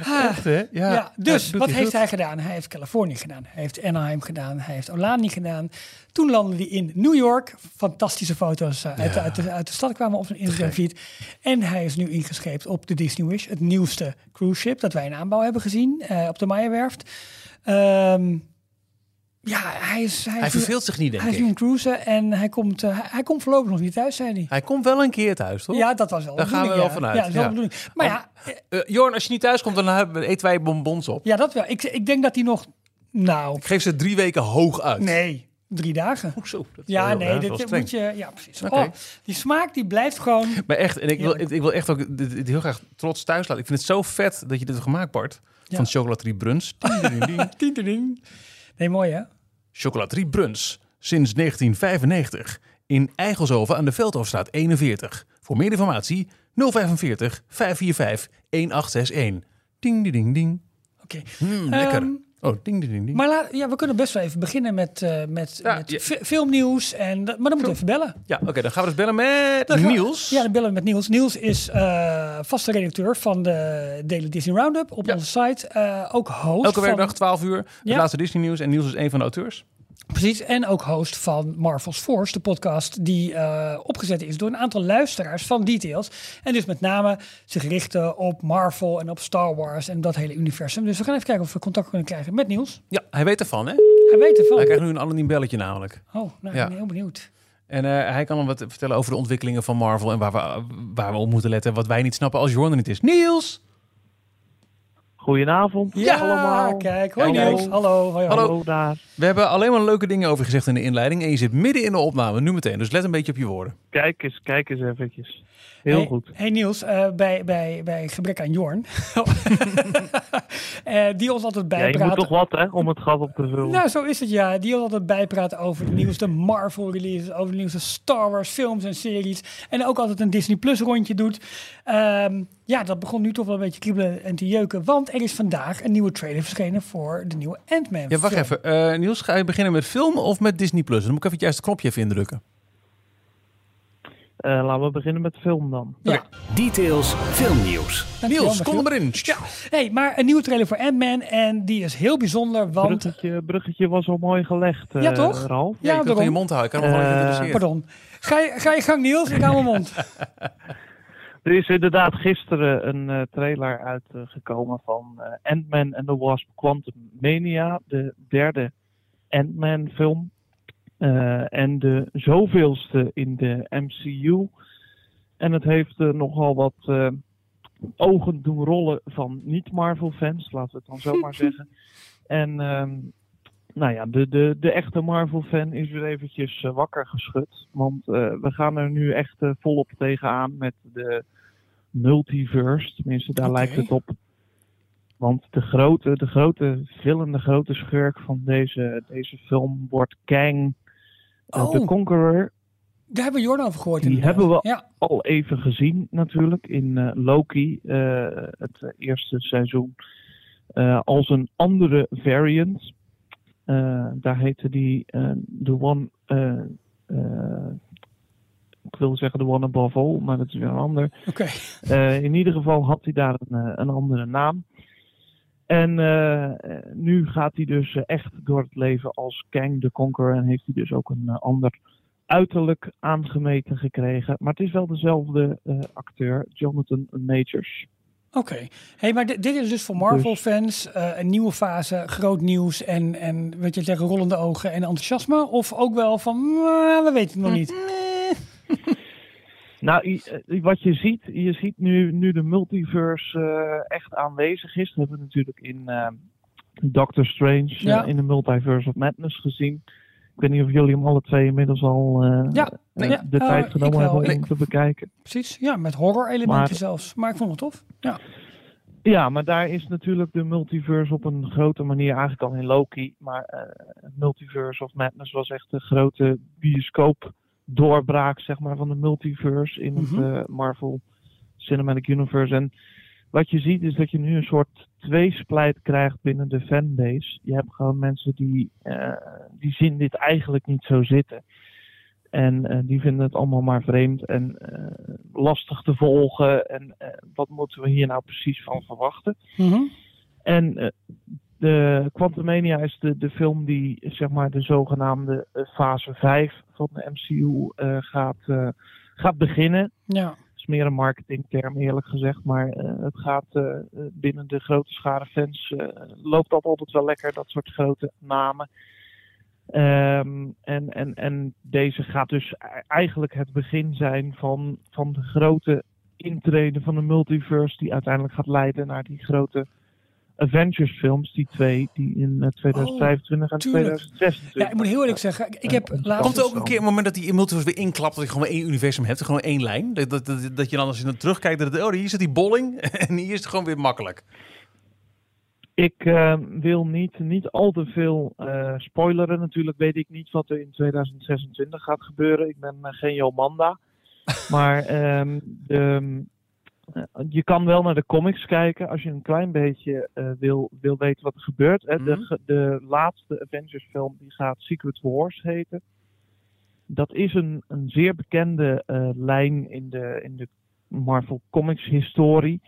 Speaker 2: Echt, hè?
Speaker 3: Ja, dus wat heeft
Speaker 2: goed.
Speaker 3: hij gedaan? Hij heeft Californië gedaan, hij heeft Anaheim gedaan, hij heeft Olani gedaan. Toen landde hij in New York. Fantastische foto's eh, uit, de,
Speaker 2: Ja.
Speaker 3: uit, de, uit de stad kwamen op zijn Instagram feed. En hij is nu ingescheept op de Disney Wish, het nieuwste cruise ship dat wij in aanbouw hebben gezien eh, op de Maya-werft. Ehm, ja, hij is... Hij,
Speaker 2: Hij
Speaker 3: is nu-
Speaker 2: verveelt zich niet, denk
Speaker 3: Hij is nu
Speaker 2: ik.
Speaker 3: in cruisen en hij komt, eh, hij, hij komt voorlopig nog niet thuis, zei hij.
Speaker 2: Hij komt wel een keer thuis, toch?
Speaker 3: Ja, dat was wel
Speaker 2: Daar gaan we wel
Speaker 3: ja.
Speaker 2: vanuit,
Speaker 3: Ja, dat is wel
Speaker 2: ja.
Speaker 3: de bedoeling. Maar ja, eh,
Speaker 2: Eh, Jorn, als je niet thuis komt, dan hebben we- eten wij bonbons op.
Speaker 3: ja, dat wel. Ik, ik denk dat hij nog... Nou,
Speaker 2: Ik geef ze drie weken hoog uit.
Speaker 3: nee, drie dagen.
Speaker 2: Hoezo? Is
Speaker 3: Ja, nee,
Speaker 2: dat is
Speaker 3: dit, moet je... Ja, precies.
Speaker 2: Oké.
Speaker 3: Oh, die smaak die blijft gewoon...
Speaker 2: Maar echt, en ik wil, ik wil echt ook dit, dit heel graag trots thuis laten. Ik vind het zo vet dat je dit hebt gemaakt, Bart.
Speaker 3: Ja.
Speaker 2: Van Chocolaterie Bruns.
Speaker 3: Tinteling. Nee, mooi hè?
Speaker 2: Chocolaterie Bruns. Sinds 1995. In Eigelshoven aan de Veldhoofdstraat 41. Voor meer informatie 045 545 1861. Ding, ding, ding, ding.
Speaker 3: Oké.
Speaker 2: Mm, lekker.
Speaker 3: Ehm,
Speaker 2: oh, ding, ding, ding.
Speaker 3: Maar laat, ja, we kunnen best wel even beginnen met, eh, met,
Speaker 2: Ja,
Speaker 3: met
Speaker 2: ja.
Speaker 3: filmnieuws. En, maar dan moeten we even bellen.
Speaker 2: Ja, oké, dan gaan we dus bellen met
Speaker 3: Dan
Speaker 2: Niels.
Speaker 3: Ja, dan bellen we met Niels. Niels is eh, vaste redacteur van de Daily Disney Roundup op
Speaker 2: Ja.
Speaker 3: onze site. Eh, ook host
Speaker 2: Elke
Speaker 3: van...
Speaker 2: werkdag 12 uur. Het
Speaker 3: Ja.
Speaker 2: laatste Disney nieuws. En Niels is een van de auteurs.
Speaker 3: Precies, en ook host van Marvel's Force, de podcast die eh, opgezet is door een aantal luisteraars van Details. En dus met name zich richten op Marvel en op Star Wars en dat hele universum. Dus we gaan even kijken of we contact kunnen krijgen met Niels.
Speaker 2: Ja, hij weet ervan, hè?
Speaker 3: Hij weet ervan.
Speaker 2: Hij krijgt nu een anoniem belletje namelijk.
Speaker 3: Oh, nou,
Speaker 2: Ja.
Speaker 3: ik ben heel benieuwd.
Speaker 2: En eh, hij kan hem wat vertellen over de ontwikkelingen van Marvel en waar we, waar we op moeten letten. Wat wij niet snappen als Jordan niet is. Niels!
Speaker 4: Goedenavond
Speaker 3: Ja,
Speaker 4: allemaal.
Speaker 3: kijk. Hoi
Speaker 4: Hallo.
Speaker 3: Niels. Hallo. Hoi,
Speaker 2: Hallo.
Speaker 4: Hallo daar.
Speaker 2: We hebben alleen maar leuke dingen over gezegd in de inleiding. En je zit midden in de opname, nu meteen. Dus let een beetje op je woorden.
Speaker 4: Kijk eens, kijk eens eventjes. Heel
Speaker 3: hey,
Speaker 4: goed.
Speaker 3: Hey Niels, eh, bij, bij, bij gebrek aan Jorn, Eh, die ons altijd
Speaker 4: Ja, je
Speaker 3: bijpraat.
Speaker 4: moet toch wat hè, om het gat op te vullen.
Speaker 3: Nou, zo is het ja. Die ons altijd bijpraat over de nieuwste Marvel releases, over de nieuwste Star Wars films en series. En ook altijd een Disney Plus rondje doet. Ehm, ja, dat begon nu toch wel een beetje kriebelen en te jeuken. Want er is vandaag een nieuwe trailer verschenen voor de nieuwe Ant-Man
Speaker 2: Ja, wacht
Speaker 3: film.
Speaker 2: even. Eh, Niels, ga je beginnen met film of met Disney+. Plus? Dan moet ik even het juiste knopje even indrukken.
Speaker 4: Eh, laten we beginnen met film dan.
Speaker 3: Ja,
Speaker 1: Details filmnieuws.
Speaker 2: Niels, kom er
Speaker 3: Michiel.
Speaker 2: maar in. Ja.
Speaker 3: Hey, maar een nieuwe trailer voor Ant-Man en die is heel bijzonder, want...
Speaker 4: Bruggetje, bruggetje was al mooi gelegd, eh
Speaker 3: Ja, toch?
Speaker 4: Ralf.
Speaker 2: Ja, je kunt gewoon je mond houden. Ik
Speaker 4: Eh.
Speaker 3: Pardon. Ga je, ga je gang Niels, ik hou mijn mond.
Speaker 4: Er is inderdaad gisteren een eh, trailer uitgekomen van eh, Ant-Man and the Wasp Quantum Mania, de derde Ant-Man film. Eh, en de zoveelste in de MCU. En het heeft eh, nogal wat eh, ogen doen rollen van niet-Marvel-fans, laten we het dan zo maar zeggen. En ehm, nou ja, de, de, de echte Marvel-fan is weer eventjes wakker geschud. Want we gaan er nu echt volop tegenaan met de multiverse. Tenminste, daar lijkt het op. Want de grote, de grote villain, de grote schurk van deze, deze film wordt Kang de
Speaker 3: Oh.
Speaker 4: Conqueror.
Speaker 3: Daar hebben we Jordan over gehoord.
Speaker 4: Die
Speaker 3: inderdaad.
Speaker 4: hebben we
Speaker 3: Ja,
Speaker 4: al even gezien natuurlijk in eh, Loki, eh, het eerste seizoen, eh, als een andere variant. Daar heette die The One, ik wil zeggen The One Above All, maar dat is weer een ander.
Speaker 3: oké.
Speaker 4: In ieder geval had hij daar een, een andere naam. En eh, nu gaat hij dus eh, echt door het leven als Kang the Conqueror en heeft hij dus ook een eh, ander uiterlijk aangemeten gekregen. Maar het is wel dezelfde acteur, Jonathan Majors.
Speaker 3: Oké. Hey, maar dit, is dus voor Marvel-fans eh, een nieuwe fase, groot nieuws en, en weet je zeggen, rollende ogen en enthousiasme? Of ook wel van, "Mm, we weten het nog niet?
Speaker 4: Nou, eh, wat je ziet, je ziet nu, nu de multiverse eh, echt aanwezig is. We hebben natuurlijk in eh, Doctor Strange in de Multiverse of Madness gezien. Ik weet niet of jullie hem alle twee inmiddels al
Speaker 3: Ja, ja,
Speaker 4: de tijd genomen hebben om te bekijken.
Speaker 3: Precies, ja, met horror-elementen zelfs. Maar ik vond het tof. Ja.
Speaker 4: Ja, maar daar is natuurlijk de multiverse op een grote manier eigenlijk al in Loki. Maar eh, Multiverse of Madness was echt de grote bioscoop doorbraak zeg maar, van de multiverse in het
Speaker 3: Mhm.
Speaker 4: eh, Marvel Cinematic Universe. En wat je ziet is dat je nu een soort tweesplijt krijgt binnen de fanbase. Je hebt gewoon mensen die, eh, die zien dit eigenlijk niet zo zitten. En eh, die vinden het allemaal maar vreemd en lastig te volgen. En wat moeten we hier nou precies van verwachten?
Speaker 3: Mhm.
Speaker 4: En de Quantumania is de, de film die zeg maar de zogenaamde eh, fase 5 van de MCU eh, gaat, eh, gaat beginnen.
Speaker 3: Ja.
Speaker 4: Dat is meer een marketingterm eerlijk gezegd, maar het gaat binnen de grote schare fans loopt dat altijd wel lekker, dat soort grote namen. Ehm, en, en, en deze gaat dus e- eigenlijk het begin zijn van, van de grote intrede van de multiverse die uiteindelijk gaat leiden naar die grote Avengers films, die twee, die in eh, 2025 en
Speaker 3: Oh, tuurlijk.
Speaker 4: 2026.
Speaker 3: ja, ik moet heel eerlijk zeggen, ik heb
Speaker 4: Ja,
Speaker 3: laatst...
Speaker 2: Komt er ook een keer een moment dat die multiverse weer inklapt, dat je gewoon maar één universum hebt, gewoon één lijn? Dat, dat, dat, dat je dan als je dan terugkijkt, dat het, oh, hier zit die bolling en hier is het gewoon weer makkelijk.
Speaker 4: Ik eh, wil niet, niet al te veel eh, spoileren. Natuurlijk weet ik niet wat er in 2026 gaat gebeuren. Ik ben eh, geen Jomanda. maar ehm, de, eh, je kan wel naar de comics kijken als je een klein beetje eh, wil, wil weten wat er gebeurt. Hè.
Speaker 2: Mhm.
Speaker 4: de, de laatste Avengers film die gaat Secret Wars heten. Dat is een, een zeer bekende eh, lijn in de, in de Marvel Comics historie.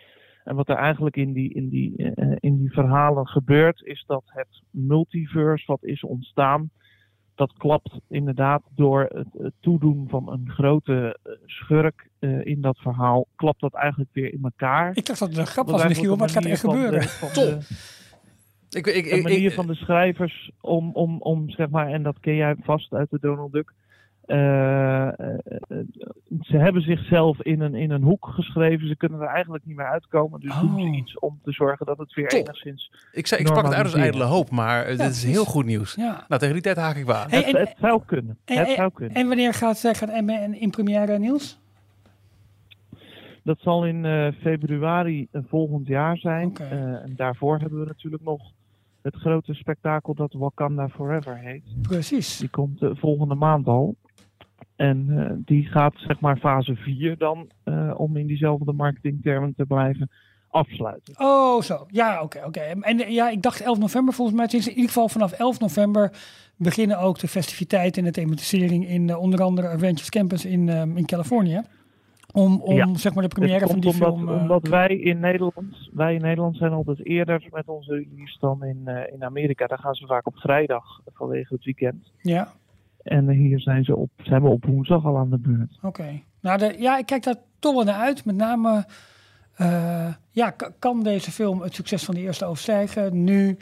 Speaker 4: En wat er eigenlijk in die, in, die, eh, in die verhalen gebeurt, is dat het multiverse wat is ontstaan, dat klapt inderdaad door het, toedoen van een grote eh, schurk eh, in dat verhaal, klapt dat eigenlijk weer in elkaar.
Speaker 3: Ik dacht dat het een grap was, Michiel, maar het gaat echt
Speaker 4: manier
Speaker 3: gebeuren.
Speaker 4: de-
Speaker 3: Top.
Speaker 4: de-
Speaker 2: Ik, ik, ik,
Speaker 4: manier
Speaker 2: ik-
Speaker 4: van de schrijvers om, om, om, zeg maar, en dat ken jij vast uit de Donald Duck. Eh, eh, eh, ze hebben zichzelf in een, in een hoek geschreven. Ze kunnen er eigenlijk niet meer uitkomen. Dus doen ze
Speaker 3: Oh.
Speaker 4: iets om te zorgen dat het weer
Speaker 2: Top.
Speaker 4: enigszins.
Speaker 2: ik, zei, ik sprak het uit als ijdele hoop, maar eh, dit is heel goed nieuws.
Speaker 3: Ja.
Speaker 2: Nou, tegen die tijd haak ik.
Speaker 3: Hey,
Speaker 4: het, het zou kunnen.
Speaker 3: en-
Speaker 4: het
Speaker 3: en-
Speaker 4: zou kunnen.
Speaker 3: En wanneer gaat, eh, gaat Emme in première, Niels?
Speaker 4: Dat zal in februari volgend jaar zijn. En daarvoor hebben we natuurlijk nog het grote spektakel dat Wakanda Forever heet.
Speaker 3: Precies.
Speaker 4: Die komt volgende maand al. En eh, die gaat zeg maar fase 4 dan, eh, om in diezelfde marketingtermen te blijven, afsluiten.
Speaker 3: Oh, zo. Ja, oké. oké. En ja, ik dacht 11 november volgens mij. Het is in ieder geval vanaf 11 november beginnen ook de festiviteiten en de thematisering in eh, onder andere Avengers Campus in, in Californië. Om, om
Speaker 4: Ja.
Speaker 3: zeg maar de première van die
Speaker 4: omdat,
Speaker 3: film...
Speaker 4: omdat wij in Nederland, wij in Nederland zijn altijd eerder met onze release dan in, in Amerika. Daar gaan ze vaak op vrijdag vanwege het weekend.
Speaker 3: Ja,
Speaker 4: En hier zijn ze op, zijn we op woensdag al aan de beurt.
Speaker 3: oké. Nou, de, ja, ik kijk daar toch wel naar uit. Met name, eh, ja, kan deze film het succes van de eerste overstijgen? Nu,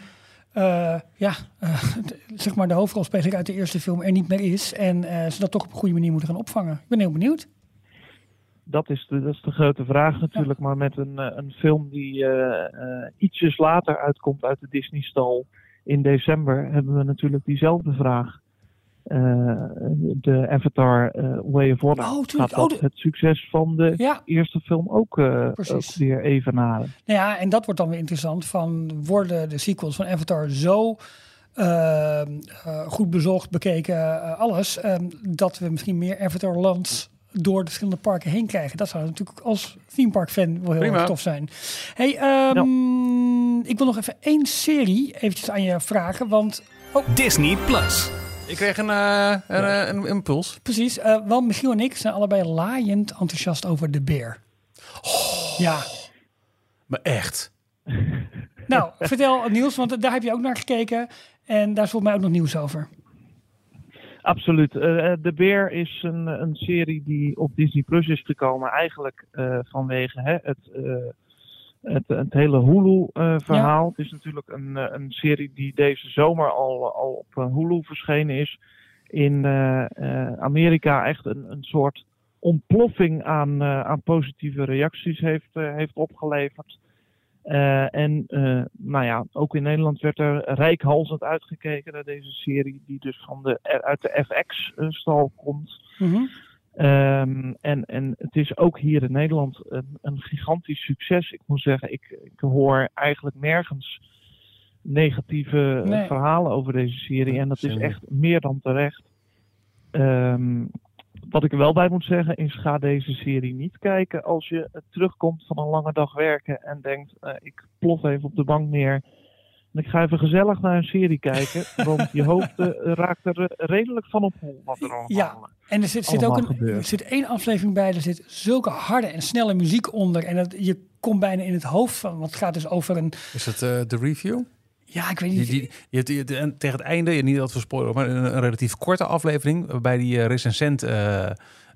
Speaker 3: eh, ja, eh, zeg maar de hoofdrolspeler uit de eerste film er niet meer is. En ze dat toch op een goede manier moeten gaan opvangen. Ik ben heel benieuwd.
Speaker 4: Dat is de, dat is de grote vraag natuurlijk. Maar met een, een film die ietsjes later uitkomt uit de Disney-stal in december, hebben we natuurlijk diezelfde vraag. Eh, de Avatar eh, Way of Water.
Speaker 3: Oh.
Speaker 4: Gaat
Speaker 3: Oh,
Speaker 4: dat
Speaker 3: de-
Speaker 4: het succes van de
Speaker 3: Ja,
Speaker 4: eerste film ook, eh, ook weer evenaren?
Speaker 3: Nou ja, en dat wordt dan weer interessant. Van worden de sequels van Avatar zo goed bezocht, bekeken, alles, eh, dat we misschien meer Avatar lands door de verschillende parken heen krijgen. Dat zou natuurlijk als theme park fan wel heel
Speaker 2: Prima.
Speaker 3: erg tof zijn. Hey, ehm, ik wil nog even één serie eventjes aan je vragen, want
Speaker 1: Disney Plus.
Speaker 2: Ik kreeg een, eh, een, eh, een impuls.
Speaker 3: precies, eh want Michiel en ik zijn allebei laaiend enthousiast over de beer. Ja,
Speaker 2: Maar echt.
Speaker 3: nou, vertel Niels, want daar heb je ook naar gekeken en daar is volgens mij ook nog nieuws over.
Speaker 4: Absoluut. Eh, eh, de Beer is een, een serie die op Disney Plus is gekomen. Eigenlijk eh, vanwege hè, het, eh, het, het hele Hulu-verhaal. Het is natuurlijk een, eh, een serie die deze zomer al, al op eh, Hulu verschenen is. In eh, eh, Amerika echt een, een soort ontploffing aan, eh, aan positieve reacties heeft, eh, heeft opgeleverd. Eh, en eh, nou ja, ook in Nederland werd er rijkhalsend uitgekeken naar deze serie, die dus van de, uit de FX-stal komt.
Speaker 3: Mhm.
Speaker 4: Ehm, en, en het is ook hier in Nederland een, een gigantisch succes. Ik moet zeggen, ik, ik hoor eigenlijk nergens negatieve eh,
Speaker 3: Nee.
Speaker 4: verhalen over deze serie. En dat is echt meer dan terecht. Ehm, wat ik er wel bij moet zeggen is, ga deze serie niet kijken als je terugkomt van een lange dag werken en denkt, eh, ik plof even op de bank neer. En ik ga even gezellig naar een serie kijken, want je hoofd eh, raakt er eh, redelijk van op hol wat er allemaal
Speaker 3: Ja. En er zit, zit ook een, er zit één aflevering bij, er zit zulke harde en snelle muziek onder. En dat, je komt bijna in het hoofd van, want het gaat dus over een,
Speaker 2: Is het eh, de review?
Speaker 3: ja, ik weet
Speaker 2: Die,
Speaker 3: niet.
Speaker 2: die, je hebt, je hebt- en tegen het einde, niet dat we spoilen, maar een, een relatief korte aflevering. Waarbij die recensent. eh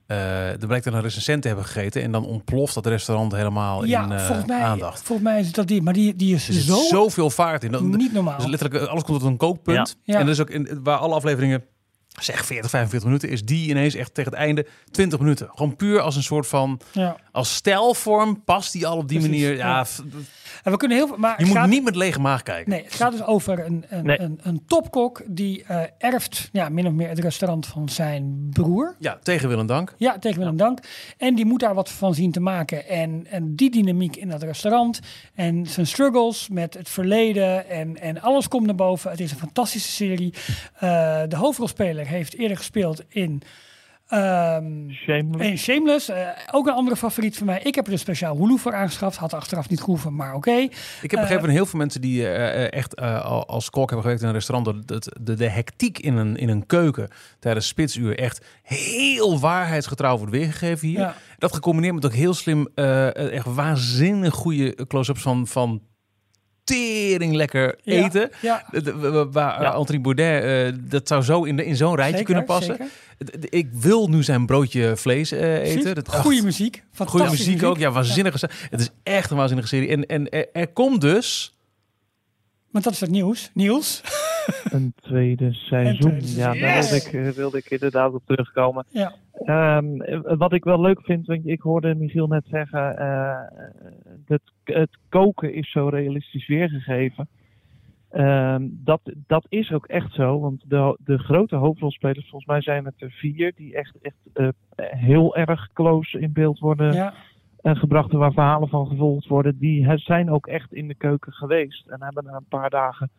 Speaker 2: eh er blijkt dat een recensent te hebben gegeten. En dan ontploft dat restaurant helemaal
Speaker 3: ja,
Speaker 2: in eh,
Speaker 3: volgens, mij,
Speaker 2: aandacht.
Speaker 3: volgens mij is dat die, maar die, die is
Speaker 2: Er zit
Speaker 3: zo
Speaker 2: zoveel vaart in. Dat,
Speaker 3: niet normaal.
Speaker 2: dus letterlijk, eh, alles komt tot een kookpunt.
Speaker 3: Ja. Ja.
Speaker 2: En dus ook in, waar alle afleveringen, zeg 40, 45 minuten, is die ineens echt tegen het einde 20 minuten. Gewoon puur als een soort van,
Speaker 3: ja.
Speaker 2: als stijlvorm past die al op die
Speaker 3: Precies,
Speaker 2: manier. Ja,
Speaker 3: ja. En we kunnen heel veel, maar
Speaker 2: je moet
Speaker 3: gaat,
Speaker 2: niet met lege maag kijken.
Speaker 3: Nee, het gaat dus over een, een,
Speaker 4: Nee.
Speaker 3: een, een topkok die eh, erft ja, min of meer het restaurant van zijn broer.
Speaker 2: Ja, tegen wil en dank.
Speaker 3: Ja, tegen Willem Dank. En die moet daar wat van zien te maken. En, en die dynamiek in dat restaurant. En zijn struggles met het verleden. En, en alles komt naar boven. Het is een fantastische serie. Eh, de hoofdrolspeler heeft eerder gespeeld in... ehm,
Speaker 4: Shameless.
Speaker 3: Shameless, eh, ook een andere favoriet van mij. Ik heb er een speciaal Hulu voor aangeschaft. Had achteraf niet gehoeven, maar oké.
Speaker 2: Ik heb begrepen van heel veel mensen die eh, eh, echt eh, al- als kok hebben gewerkt in een restaurant, dat dat de, de hectiek in een, in een keuken tijdens spitsuur echt heel waarheidsgetrouw wordt weergegeven hier.
Speaker 3: Ja.
Speaker 2: Dat gecombineerd met ook heel slim, eh, echt waanzinnig goede close-ups van, van tering lekker
Speaker 3: Ja,
Speaker 2: eten.
Speaker 3: Ja,
Speaker 2: De- de- wa- Waar
Speaker 4: Ja.
Speaker 2: eh, Anthony Baudet, eh, dat zou zo in, de, in zo'n rijtje
Speaker 3: zeker,
Speaker 2: kunnen passen.
Speaker 3: zeker.
Speaker 2: Ik wil nu zijn broodje vlees eh, eten. Dat,
Speaker 3: Goeie
Speaker 2: ach,
Speaker 3: muziek.
Speaker 2: Goede
Speaker 3: Fantastische
Speaker 2: muziek ook, ja, waanzinnige. Het is echt een waanzinnige serie. En, en er, er komt dus
Speaker 3: Want dat is het nieuws. Niels.
Speaker 4: Een tweede seizoen.
Speaker 3: tweede
Speaker 4: ja, daar wilde ik, wilde ik inderdaad op terugkomen.
Speaker 3: Ja.
Speaker 4: Ehm, eh, wat ik wel leuk vind, want ik hoorde Michiel net zeggen, eh, het koken is zo realistisch weergegeven. Ehm, dat, dat is ook echt zo, want de, de grote hoofdrolspelers, volgens mij zijn het er vier, die echt, echt eh, heel erg close in beeld worden
Speaker 3: ja.
Speaker 4: gebracht en waar verhalen van gevolgd worden, die zijn ook echt in de keuken geweest en hebben er een paar dagen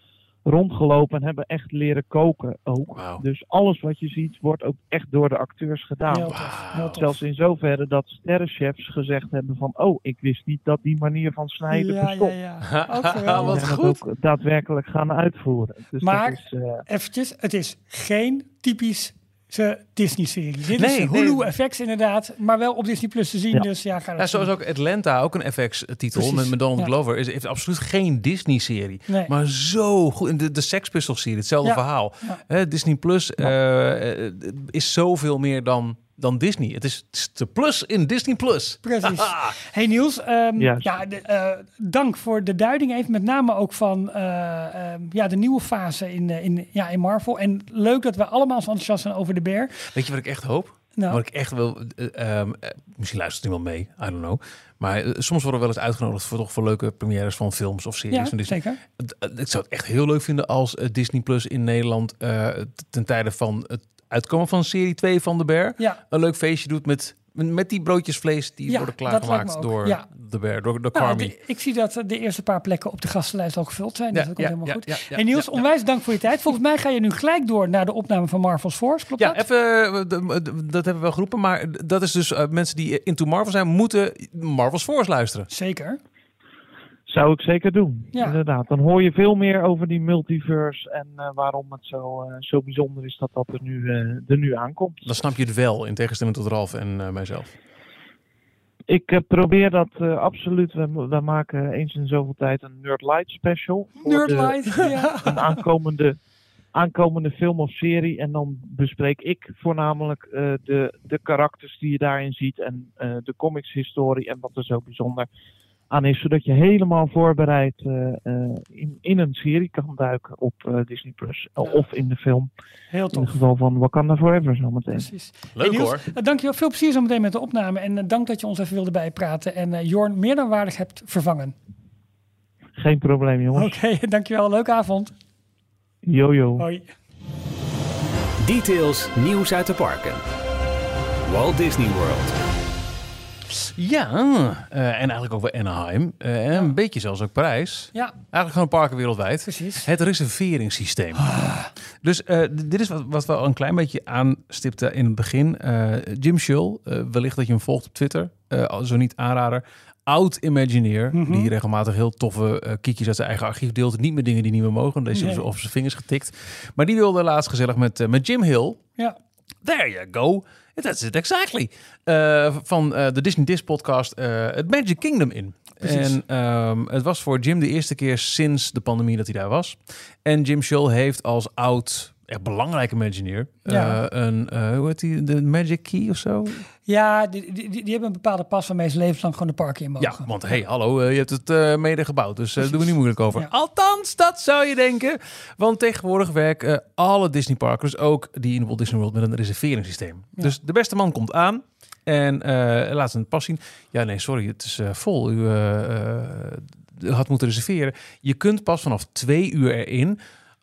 Speaker 4: rondgelopen en hebben echt leren koken ook. Dus alles wat je ziet wordt ook echt door de acteurs gedaan. Zelfs in zoverre dat sterrenchefs gezegd hebben van, oh, ik wist niet dat die manier van snijden
Speaker 3: ja, ja,
Speaker 4: bestond.
Speaker 3: ja.
Speaker 2: Wat
Speaker 3: geweldig.
Speaker 4: En dat
Speaker 2: goed.
Speaker 4: ook daadwerkelijk gaan uitvoeren. Dus
Speaker 3: Maar-
Speaker 4: dat is, eh,
Speaker 3: Eventjes, het is geen typische Disney-serie. Dit
Speaker 2: Nee,
Speaker 3: is
Speaker 2: nee.
Speaker 3: Hulu FX inderdaad, maar wel op Disney Plus te zien.
Speaker 4: Ja.
Speaker 3: Dus ja, ga
Speaker 2: Ja, zoals ook Atlanta, ook een FX-titel
Speaker 3: Precies,
Speaker 2: met, met Donald
Speaker 3: ja.
Speaker 2: Glover, is, heeft absoluut geen Disney-serie.
Speaker 3: Nee.
Speaker 2: Maar zo goed. De, de Sex Pistols-serie, hetzelfde verhaal. Disney Plus eh, eh, is zoveel meer dan, dan Disney. Het is, de plus in Disney Plus.
Speaker 3: Precies. Hey Niels, ehm, ja, de, eh, dank voor de duiding even, met name ook van eh, ehm, ja, de nieuwe fase in, eh, in, ja, in Marvel. En leuk dat we allemaal zo enthousiast zijn over de bear.
Speaker 2: Weet je wat ik echt hoop?
Speaker 3: Nou.
Speaker 2: Wat ik echt wil... eh, ehm, eh, misschien luistert iemand mee, I don't know. Maar soms worden we wel eens uitgenodigd voor, toch voor leuke premières van films of series.
Speaker 3: Ja,
Speaker 2: van Disney.
Speaker 3: zeker.
Speaker 2: Ik zou het echt heel leuk vinden als Disney Plus in Nederland... eh, ten tijde van het uitkomen van serie 2 van De Bear...
Speaker 3: Ja,
Speaker 2: een leuk feestje doet met, met die broodjes vlees... die
Speaker 3: Ja,
Speaker 2: worden klaargemaakt door
Speaker 3: Ja.
Speaker 2: De Bear, door, door
Speaker 3: nou,
Speaker 2: Carmi.
Speaker 3: de- ik zie dat de eerste paar plekken op de gastenlijst al gevuld zijn. Dus dat komt helemaal goed. en Niels, onwijs dank voor je tijd. Volgens mij ga je nu gelijk door naar de opname van Marvel's Force. Klopt
Speaker 2: Ja,
Speaker 3: dat?
Speaker 2: even, eh, dat hebben we wel geroepen. Maar dat is dus eh, mensen die into Marvel zijn, moeten Marvel's Force luisteren.
Speaker 3: Zeker.
Speaker 4: Zou ik zeker doen.
Speaker 3: Ja.
Speaker 4: Inderdaad. Dan hoor je veel meer over die multiverse en eh, waarom het zo, eh, zo bijzonder is dat dat er nu, eh, er nu aankomt.
Speaker 2: Dan snap je het wel, in tegenstelling tot Ralf en eh, mijzelf.
Speaker 4: Ik probeer dat eh, absoluut. We, we maken eens in zoveel tijd een Nerd Light special. voor de-
Speaker 3: Nerdlight. ja.
Speaker 4: een aankomende, aankomende film of serie. En dan bespreek ik voornamelijk eh, de, de karakters die je daarin ziet. En eh, de comicshistorie en wat er zo bijzonder aan is. Zodat je helemaal voorbereid eh, eh, in, in een serie kan duiken op eh, Disney+. Plus. Of in de film.
Speaker 3: Heel
Speaker 4: In het
Speaker 3: tof.
Speaker 4: geval van Wakanda Forever zometeen.
Speaker 3: Precies.
Speaker 2: Leuk
Speaker 3: Hey, Niels,
Speaker 2: hoor.
Speaker 3: Dankjewel. Veel plezier zo meteen met de opname. En dank dat je ons even wilde bijpraten. En eh, Jorn meer dan waardig hebt vervangen.
Speaker 4: Geen probleem jongens.
Speaker 3: Oké, dankjewel. Leuke avond.
Speaker 4: Yo-yo.
Speaker 3: Hoi.
Speaker 1: Details, nieuws uit de parken. Walt Disney World.
Speaker 2: Ja, eh, en eigenlijk ook wel Anaheim. eh, en een beetje zelfs ook Parijs.
Speaker 3: Ja,
Speaker 2: Eigenlijk gewoon parken wereldwijd.
Speaker 3: precies.
Speaker 2: Het reserveringssysteem. Dus eh, dit is wat, wat we al een klein beetje aanstipten in het begin. Jim Shull, eh, wellicht dat je hem volgt op Twitter. zo niet aanrader. Oud Imagineer,
Speaker 3: Mhm.
Speaker 2: die regelmatig heel toffe eh kiekjes uit zijn eigen archief deelt. Niet meer dingen die niet meer mogen. Deze
Speaker 3: Nee.
Speaker 2: op zijn vingers getikt. Maar die wilde laatst gezellig met, met Jim Hill.
Speaker 3: Ja,
Speaker 2: There you go. That's it exactly. Eh, van eh, de Disney Disc podcast eh, het Magic Kingdom in.
Speaker 3: Precies.
Speaker 2: En ehm, het was voor Jim de eerste keer sinds de pandemie dat hij daar was. En Jim Shull heeft als oud, echt belangrijke Imagineer, eh,
Speaker 3: Ja.
Speaker 2: een, eh, hoe heet die, de Magic Key of zo?
Speaker 3: ja die, die, die, hebben een bepaalde pas waarmee ze levenslang gewoon de parken in mogen.
Speaker 2: Ja, want hey, hallo, eh, je hebt het eh, mede gebouwd, dus daar doen we niet moeilijk over.
Speaker 3: Ja.
Speaker 2: Althans, dat zou je denken. Want tegenwoordig werken eh, alle Disneyparken, dus ook die in Walt Disney World, met een reserveringssysteem.
Speaker 3: Ja.
Speaker 2: Dus de beste man komt aan en eh, laat zijn pas zien. Ja, nee, sorry, het is eh, vol. U eh, eh, had moeten reserveren. Je kunt pas vanaf twee uur erin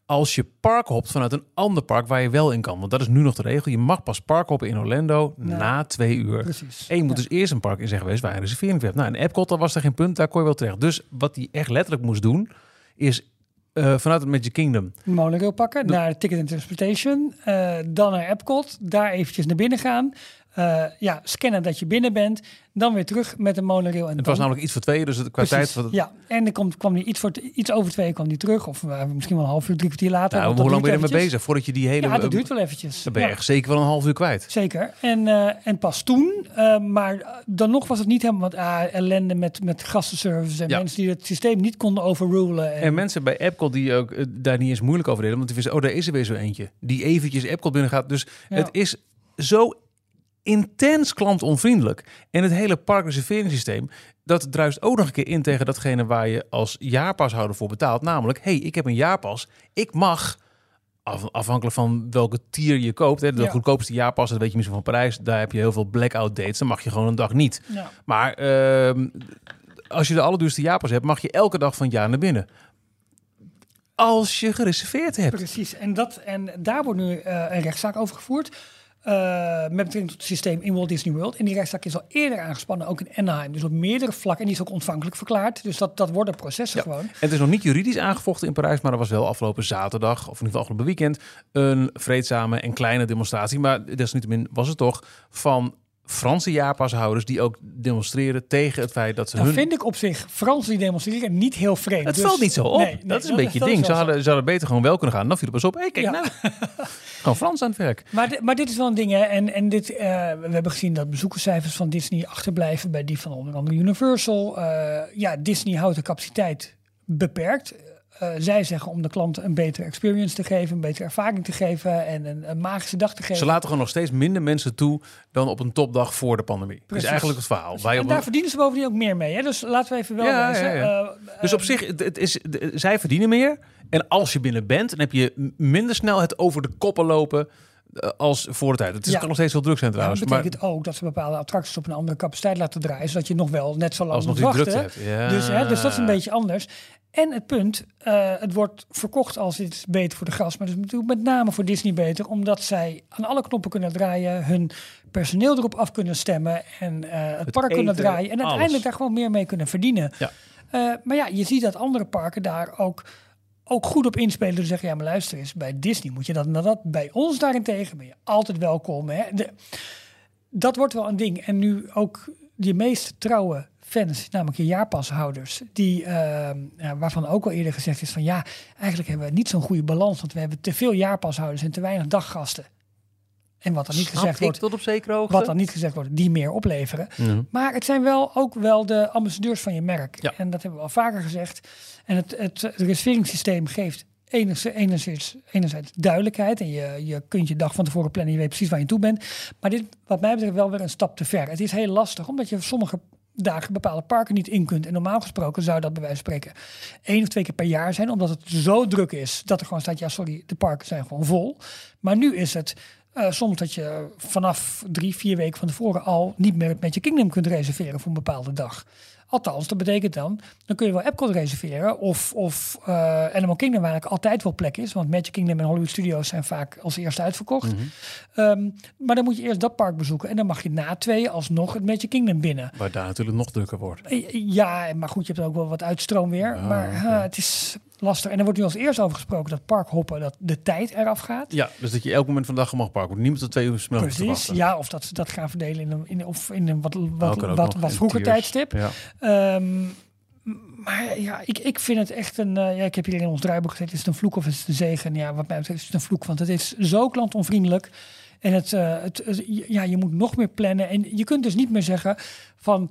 Speaker 2: als je park hopt vanuit een ander park waar je wel in kan. Want dat is nu nog de regel. Je mag pas park hoppen in Orlando
Speaker 3: Ja.
Speaker 2: na twee uur.
Speaker 3: Precies.
Speaker 2: En je moet
Speaker 3: Ja.
Speaker 2: dus eerst een park in zijn geweest waar je een reservering hebt. Nou, in Epcot was er geen punt, daar kon je wel terecht. Dus wat hij echt letterlijk moest doen, is eh, vanuit het Magic Kingdom.
Speaker 3: monorail pakken, naar Ticket and Transportation, eh, dan naar Epcot, daar eventjes naar binnen gaan. Eh, ja, scannen dat je binnen bent, dan weer terug met de monorail. En
Speaker 2: Het
Speaker 3: dan-
Speaker 2: was namelijk iets voor twee, dus het, qua
Speaker 3: Precies,
Speaker 2: tijd... Het,
Speaker 3: Ja, en dan komt, kwam die iets, voor, iets over twee kwam die terug. Of eh, misschien wel een half uur, drie kwartier later.
Speaker 2: nou,
Speaker 3: want
Speaker 2: hoe lang ben je ermee bezig voordat je die hele...
Speaker 3: Ja, dat duurt wel eventjes.
Speaker 2: Dan ben je
Speaker 3: Ja,
Speaker 2: echt zeker wel een half uur kwijt.
Speaker 3: Zeker. En, eh, en pas toen, maar dan nog was het niet helemaal wat ah, ellende met, met gastenservice en
Speaker 2: Ja.
Speaker 3: mensen die het systeem niet konden overrulen. En,
Speaker 2: En mensen bij Epcot die ook daar niet eens moeilijk over deden, want die wisten, oh, daar is er weer zo eentje. Die eventjes Epcot binnen gaat. Dus het is zo intens klantonvriendelijk. En het hele parkreserveringssysteem, dat druist ook nog een keer in tegen datgene waar je als jaarpashouder voor betaalt. Namelijk, hey, ik heb een jaarpas. Ik mag, af- afhankelijk van welke tier je koopt, hè, de
Speaker 3: Ja.
Speaker 2: goedkoopste jaarpas, dat weet je misschien van Parijs, daar heb je heel veel blackout dates. Dan mag je gewoon een dag niet.
Speaker 3: ja.
Speaker 2: Maar ehm, als je de allerduurste jaarpas hebt, mag je elke dag van het jaar naar binnen. Als je gereserveerd hebt.
Speaker 3: Precies, en, dat, en daar wordt nu eh, een rechtszaak over gevoerd. Eh, met betrekking tot het systeem in Walt Disney World. En die rechtszaak is al eerder aangespannen, ook in Anaheim. Dus op meerdere vlakken. En die is ook ontvankelijk verklaard. Dus dat, dat worden processen
Speaker 2: Ja.
Speaker 3: gewoon.
Speaker 2: En het is nog niet juridisch aangevochten in Parijs, maar er was wel afgelopen zaterdag, of in ieder geval afgelopen weekend, een vreedzame en kleine demonstratie. Maar desalniettemin was het toch van Franse jaarpashouders die ook demonstreren tegen het feit dat ze
Speaker 3: Dan
Speaker 2: hun...
Speaker 3: vind ik op zich Fransen die demonstreren niet heel vreemd.
Speaker 2: Het
Speaker 3: Dus-
Speaker 2: valt niet zo op.
Speaker 3: Nee, nee,
Speaker 2: dat is een beetje het
Speaker 3: dat
Speaker 2: ding. Ze hadden, ze hadden beter gewoon wel kunnen gaan. Dan viel het pas op. Hé, kijk
Speaker 3: Ja.
Speaker 2: nou. gewoon Frans aan het werk.
Speaker 3: Maar, maar dit is wel een ding, hè. En, en dit, eh, we hebben gezien dat bezoekerscijfers van Disney achterblijven bij die van onder andere Universal. Eh, ja, Disney houdt de capaciteit beperkt. Eh, zij zeggen om de klanten een betere experience te geven, een betere ervaring te geven en een, een magische dag te geven.
Speaker 2: Ze laten gewoon nog steeds minder mensen toe dan op een topdag voor de pandemie. Dat is eigenlijk het verhaal. Wij
Speaker 3: en
Speaker 2: op
Speaker 3: daar verdienen ze bovendien ook meer mee. Hè? Dus laten we even wel
Speaker 2: Ja,
Speaker 3: wezen.
Speaker 2: ja, ja.
Speaker 3: eh,
Speaker 2: Dus op zich, het- is, zij verdienen meer. En als je binnen bent, dan heb je minder snel het over de koppen lopen eh, als voor de tijd. Het is
Speaker 3: Ja.
Speaker 2: nog steeds heel druk zijn
Speaker 3: Ja,
Speaker 2: trouwens.
Speaker 3: dat
Speaker 2: maar
Speaker 3: betekent ook dat ze bepaalde attracties op een andere capaciteit laten draaien, zodat je nog wel net zo lang
Speaker 2: als nog
Speaker 3: moet wachten.
Speaker 2: drukte hebt. Ja.
Speaker 3: Dus, hè, dus dat is een beetje anders. En het punt, eh, het wordt verkocht als is beter voor de gast, maar het is natuurlijk met name voor Disney beter, omdat zij aan alle knoppen kunnen draaien, hun personeel erop af kunnen stemmen en eh, het,
Speaker 2: Het
Speaker 3: park kunnen draaien en
Speaker 2: alles.
Speaker 3: uiteindelijk daar gewoon meer mee kunnen verdienen.
Speaker 2: Ja.
Speaker 3: Eh, maar ja, je ziet dat andere parken daar ook, ook goed op inspelen. Dus zeggen, ja, maar luister eens, bij Disney moet je dat en dat. Bij ons daarentegen ben je altijd welkom. Hè? De, dat wordt wel een ding. En nu ook die meest trouwe fans, namelijk je jaarpashouders, die, eh, ja, waarvan ook al eerder gezegd is van ja, eigenlijk hebben we niet zo'n goede balans, want we hebben te veel jaarpashouders en te weinig daggasten. En wat dan niet
Speaker 2: Snap
Speaker 3: gezegd
Speaker 2: ik
Speaker 3: wordt,
Speaker 2: tot op zekere hoogte.
Speaker 3: wat dan niet gezegd wordt, die meer opleveren. Maar het zijn wel ook wel de ambassadeurs van je merk.
Speaker 2: Ja.
Speaker 3: En dat hebben we al vaker gezegd. En het, het, het reserveringssysteem geeft enerzijds, enerzijds, enerzijds duidelijkheid. En je, je kunt je dag van tevoren plannen. Je weet precies waar je toe bent. Maar dit, wat mij betreft, wel weer een stap te ver. Het is heel lastig, omdat je sommige dagen bepaalde parken niet in kunt. En normaal gesproken zou dat bij wijze van spreken één of twee keer per jaar zijn. Omdat het zo druk is dat er gewoon staat, ja sorry, de parken zijn gewoon vol. Maar nu is het eh, soms dat je vanaf drie, vier weken van tevoren al niet meer het Magic Kingdom kunt reserveren voor een bepaalde dag. Althans, dat betekent dan, dan kun je wel Epcot reserveren of, of eh, Animal Kingdom waar eigenlijk altijd wel plek is. Want Magic Kingdom en Hollywood Studios zijn vaak als eerste uitverkocht.
Speaker 2: Mhm.
Speaker 3: Ehm, maar dan moet je eerst dat park bezoeken en dan mag je na twee alsnog het Magic Kingdom binnen.
Speaker 2: Waar daar natuurlijk nog drukker wordt.
Speaker 3: Eh, Ja, maar goed, je hebt ook wel wat uitstroom weer.
Speaker 2: Ah,
Speaker 3: maar eh, het is lastig. En er wordt nu als eerst over gesproken dat parkhoppen, dat de tijd eraf gaat.
Speaker 2: Ja, dus dat je elk moment van de dag mag parken. Niemand tot twee uur te
Speaker 3: Precies, ja, of dat ze dat gaan verdelen in een, in, of in een wat, wat, wat, wat vroeger tijdstip.
Speaker 2: Ja.
Speaker 3: Ehm, maar ja, ik, ik vind het echt een. eh, ja, ik heb hier in ons draaiboek gezet: is het een vloek of is het een zegen? Ja, wat mij betreft is het een vloek, want het is zo klantonvriendelijk. En het, eh, het, het- ja, je moet nog meer plannen. En je kunt dus niet meer zeggen van.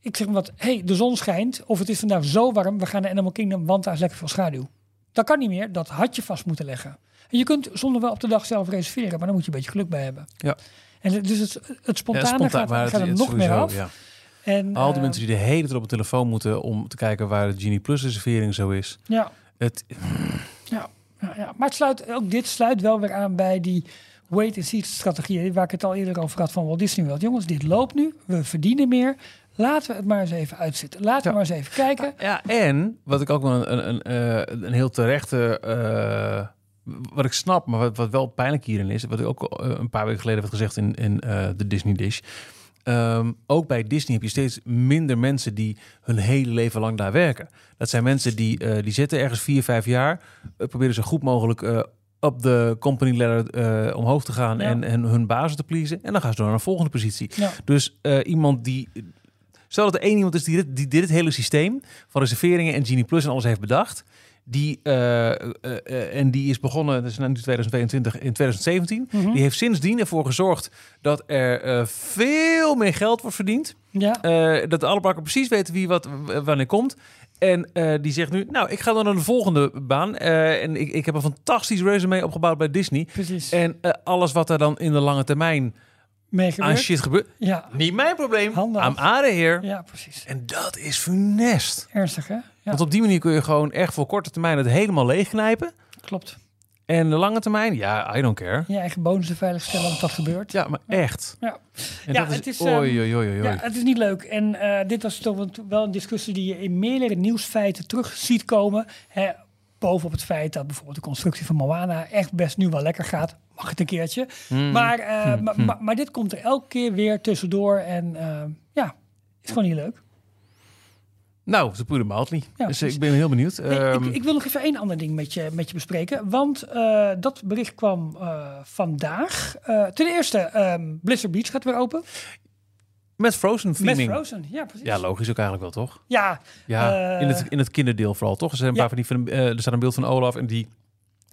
Speaker 3: Ik zeg maar wat, hey, de zon schijnt. Of het is vandaag zo warm, we gaan naar Animal Kingdom, want daar is lekker veel schaduw. Dat kan niet meer, dat had je vast moeten leggen. En je kunt zonder wel op de dag zelf reserveren, maar dan moet je een beetje geluk bij hebben.
Speaker 2: Ja.
Speaker 3: En dus het, het
Speaker 2: Ja,
Speaker 3: spontane
Speaker 2: spontaan,
Speaker 3: gaat,
Speaker 2: het-
Speaker 3: gaat er nog meer
Speaker 2: sowieso,
Speaker 3: af.
Speaker 2: ja.
Speaker 3: En,
Speaker 2: Al die
Speaker 3: eh,
Speaker 2: mensen die de hele tijd op de telefoon moeten om te kijken waar de Genie Plus reservering zo is.
Speaker 3: Ja,
Speaker 2: Het,
Speaker 3: ja, ja, ja. Maar het sluit, ook dit sluit wel weer aan bij die wait-and-see strategie waar ik het al eerder over had van Walt Disney World. Jongens, dit loopt nu, we verdienen meer. Laten we het maar eens even uitzitten. Laten we maar eens even kijken.
Speaker 2: ja, en wat ik ook wel een, een, een, eh, een heel terechte. eh, wat ik snap, maar wat, wat wel pijnlijk hierin is. Wat ik ook eh, een paar weken geleden heb gezegd in, in de Disney Dish. Ehm, ook bij Disney heb je steeds minder mensen die hun hele leven lang daar werken. Dat zijn mensen die, eh, die zitten ergens vier, vijf jaar. proberen zo goed mogelijk op de company ladder omhoog te gaan
Speaker 3: Ja.
Speaker 2: en, en hun bazen te pleasen. En dan gaan ze door naar een volgende positie.
Speaker 3: Ja.
Speaker 2: Dus iemand die. Stel dat er één iemand is die dit, die dit hele systeem van reserveringen en Genie Plus en alles heeft bedacht. Die, eh, eh, eh, en die is begonnen, dat is nu 2022, in 2017.
Speaker 3: Mhm.
Speaker 2: Die heeft sindsdien ervoor gezorgd dat er veel meer geld wordt verdiend.
Speaker 3: Ja,
Speaker 2: dat alle parken precies weten wie wat wanneer komt. En die zegt nu, nou, ik ga dan naar de volgende baan. En ik, ik heb een fantastisch resume opgebouwd bij Disney.
Speaker 3: precies.
Speaker 2: En alles wat er dan in de lange termijn aan
Speaker 3: Meegewerkt.
Speaker 2: shit gebeurt,
Speaker 3: Ja,
Speaker 2: niet mijn probleem.
Speaker 3: Handen
Speaker 2: out of here.
Speaker 3: ja, precies.
Speaker 2: En dat is funest.
Speaker 3: Ernstig, hè? Ja,
Speaker 2: Want op die manier kun je gewoon echt voor korte termijn het helemaal leegknijpen.
Speaker 3: klopt.
Speaker 2: En de lange termijn, ja, I don't care.
Speaker 3: Je eigen bonussen veiligstellen als dat gebeurt.
Speaker 2: Ja, maar echt.
Speaker 3: Ja.
Speaker 2: En
Speaker 3: Ja,
Speaker 2: dat
Speaker 3: het is, ehm,
Speaker 2: oei, oei, oei, oei.
Speaker 3: Ja, het is niet leuk. En eh, dit was toch wel- wel een discussie die je in meerdere nieuwsfeiten terug ziet komen. Hè, bovenop het feit dat bijvoorbeeld de constructie van Moana echt best nu wel lekker gaat. Mag het een keertje.
Speaker 2: Hmm.
Speaker 3: Maar, eh,
Speaker 2: Hmm,
Speaker 3: maar,
Speaker 2: hmm.
Speaker 3: maar, maar dit komt er elke keer weer tussendoor. En eh, ja, is gewoon niet leuk.
Speaker 2: Nou, ze poeder mildly.
Speaker 3: Ja,
Speaker 2: dus
Speaker 3: precies.
Speaker 2: ik ben heel benieuwd.
Speaker 3: Nee,
Speaker 2: Ehm,
Speaker 3: ik, ik wil nog even één ander ding met je, met je bespreken. Want eh, dat bericht kwam vandaag. Ten eerste, ehm, Blizzard Beach gaat weer open.
Speaker 2: Met Frozen
Speaker 3: Met
Speaker 2: theming.
Speaker 3: Frozen, ja precies.
Speaker 2: Ja, logisch ook eigenlijk wel, toch?
Speaker 3: Ja,
Speaker 2: Ja,
Speaker 3: Eh,
Speaker 2: in, het, in het kinderdeel vooral, toch? Er zijn een
Speaker 3: ja.
Speaker 2: paar van die, van, eh, er staat een beeld van Olaf en die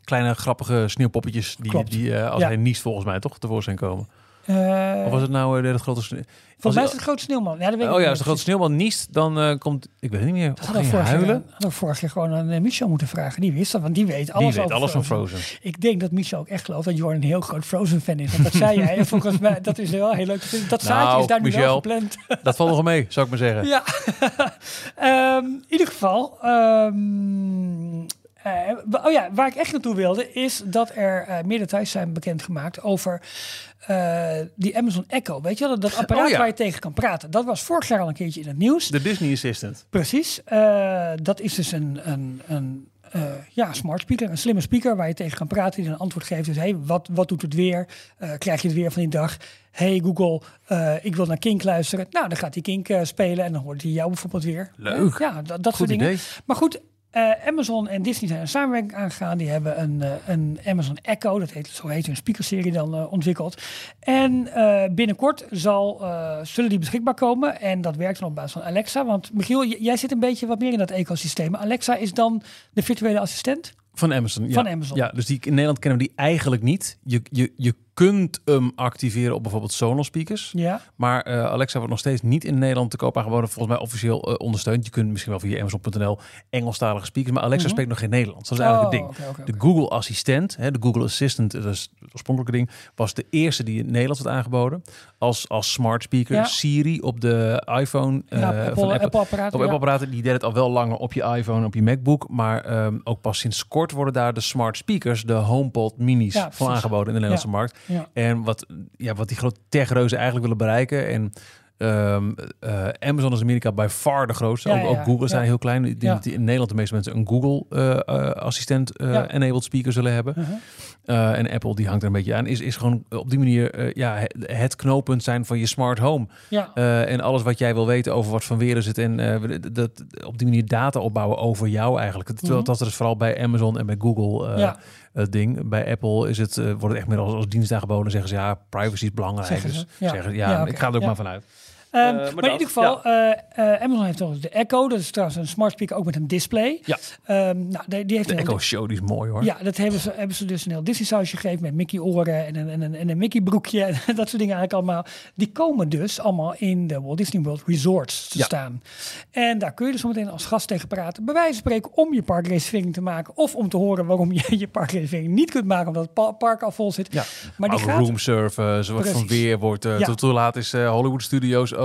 Speaker 2: kleine grappige sneeuwpoppetjes die,
Speaker 3: Klopt.
Speaker 2: die eh, als
Speaker 3: Ja.
Speaker 2: hij niest volgens mij toch tevoorschijn komen.
Speaker 3: Eh,
Speaker 2: Of was het nou eh, de grote sneeuw?
Speaker 3: Volgens mij is het grote sneeuwman. Ja, dat weet ik
Speaker 2: Oh ja, als de grote sneeuwman niest, dan eh, komt... Ik weet het niet meer.
Speaker 3: Dat hadden we, vorig jaar,
Speaker 2: huilen?
Speaker 3: hadden we vorig jaar gewoon aan Michel moeten vragen. Die wist dat, want die weet alles
Speaker 2: Die weet
Speaker 3: over
Speaker 2: alles van
Speaker 3: Frozen.
Speaker 2: Frozen.
Speaker 3: Ik denk dat Michel ook echt gelooft dat Jorn een heel groot Frozen-fan is. Want dat zei jij. En volgens mij, dat is wel heel leuk. Dat zaadje
Speaker 2: Nou,
Speaker 3: is daar nu wel gepland.
Speaker 2: Dat valt nog mee, zou ik maar zeggen.
Speaker 3: Ja. Ehm, in ieder geval. ehm, Eh, oh ja, waar ik echt naartoe wilde, is dat er eh, meer details zijn bekendgemaakt over eh, die Amazon Echo. Weet je wel, dat, dat apparaat
Speaker 2: Oh ja.
Speaker 3: waar je tegen kan praten. Dat was vorig jaar al een keertje in het nieuws.
Speaker 2: De Disney Assistant.
Speaker 3: Precies. Dat is dus een, een, een ja, smart speaker, een slimme speaker waar je tegen kan praten, die een antwoord geeft. Dus hey, wat, wat doet het weer? Krijg je het weer van die dag? Hey Google, ik wil naar Kink luisteren. Nou, dan gaat die Kink spelen en dan hoort hij jou bijvoorbeeld weer.
Speaker 2: Leuk.
Speaker 3: Ja, dat, soort dingen.
Speaker 2: idee.
Speaker 3: Maar goed, eh, Amazon en Disney zijn een samenwerking aangegaan. Die hebben een, eh, een Amazon Echo, dat heet, zo heet hun speakerserie dan, eh, ontwikkeld. En binnenkort zal, zullen die beschikbaar komen. En dat werkt dan op basis van Alexa. Want Michiel, jij zit een beetje wat meer in dat ecosysteem. Alexa is dan de virtuele assistent.
Speaker 2: Van Amazon. Ja.
Speaker 3: Van Amazon.
Speaker 2: Ja, dus die, in Nederland kennen we die eigenlijk niet. Je, je, je kunt hem activeren op bijvoorbeeld Sonos speakers.
Speaker 3: Ja,
Speaker 2: Maar eh, Alexa wordt nog steeds niet in Nederland te koop aangeboden. Volgens mij officieel eh, ondersteund. Je kunt misschien wel via Amazon.nl Engelstalige speakers. Maar Alexa
Speaker 3: Mhm.
Speaker 2: spreekt nog geen Nederlands. Dat is eigenlijk
Speaker 3: Oh,
Speaker 2: het ding.
Speaker 3: oké, oké,
Speaker 2: De. Google Assistent, hè, de Google Assistant, dat is het oorspronkelijke ding, was de eerste die in het Nederlands werd aangeboden. Als, als smart speaker.
Speaker 3: Ja.
Speaker 2: Siri op de iPhone eh,
Speaker 3: Ja,
Speaker 2: van
Speaker 3: Apple,
Speaker 2: Apple.
Speaker 3: Apple apparaat.
Speaker 2: Op Apple-apparaten, die deed het al wel langer op je iPhone, op je MacBook. Maar ehm, ook pas sinds kort worden daar de smart speakers, de HomePod minis, van aangeboden in de Nederlandse markt.
Speaker 3: Ja.
Speaker 2: En wat, ja, wat die grote techreuzen eigenlijk willen bereiken. En ehm, eh, Amazon is Amerika bij far de grootste.
Speaker 3: Ja,
Speaker 2: ook,
Speaker 3: ja.
Speaker 2: Google zijn
Speaker 3: Ja.
Speaker 2: heel klein. Dat die in Nederland de meeste mensen een Google eh, eh, assistent enabled speaker zullen hebben.
Speaker 3: Uh-huh.
Speaker 2: En Apple die hangt er een beetje aan. Is, is gewoon op die manier ja, het, knooppunt zijn van je smart home. en alles wat jij wil weten over wat van weer is het. En dat, op die manier data opbouwen over jou eigenlijk. Terwijl
Speaker 3: Mhm.
Speaker 2: dat is vooral bij Amazon en bij Google ding. Bij Apple is het, eh, wordt het echt meer als, als dienst aangeboden. Zeggen ze ja, privacy is belangrijk.
Speaker 3: Zeggen
Speaker 2: dus
Speaker 3: ja.
Speaker 2: zeggen, ja,
Speaker 3: Ja,
Speaker 2: ik ga er ook maar vanuit.
Speaker 3: Ehm,
Speaker 2: maar
Speaker 3: maar, in ieder geval, eh, eh, Amazon heeft toch de Echo. Dat is trouwens een smart speaker ook met een display.
Speaker 2: Ja.
Speaker 3: Ehm, nou, die, die heeft
Speaker 2: De
Speaker 3: een
Speaker 2: Echo Show die is mooi hoor.
Speaker 3: Ja, dat hebben ze, hebben ze dus een heel Disney sausje gegeven met Mickey oren en een, en een, en een Mickey broekje en dat soort dingen eigenlijk allemaal. Die komen dus allemaal in de Walt Disney World Resorts te
Speaker 2: Ja.
Speaker 3: staan. En daar kun je dus zometeen als gast tegen praten. Bij wijze van spreken om je parkreservering te maken of om te horen waarom je je parkreservering niet kunt maken omdat het pa- park al vol zit.
Speaker 2: Ja.
Speaker 3: Maar die
Speaker 2: Ook
Speaker 3: gaat,
Speaker 2: room service, wat van weer wordt. eh
Speaker 3: Ja.
Speaker 2: tot hoe laat is eh, Hollywood Studios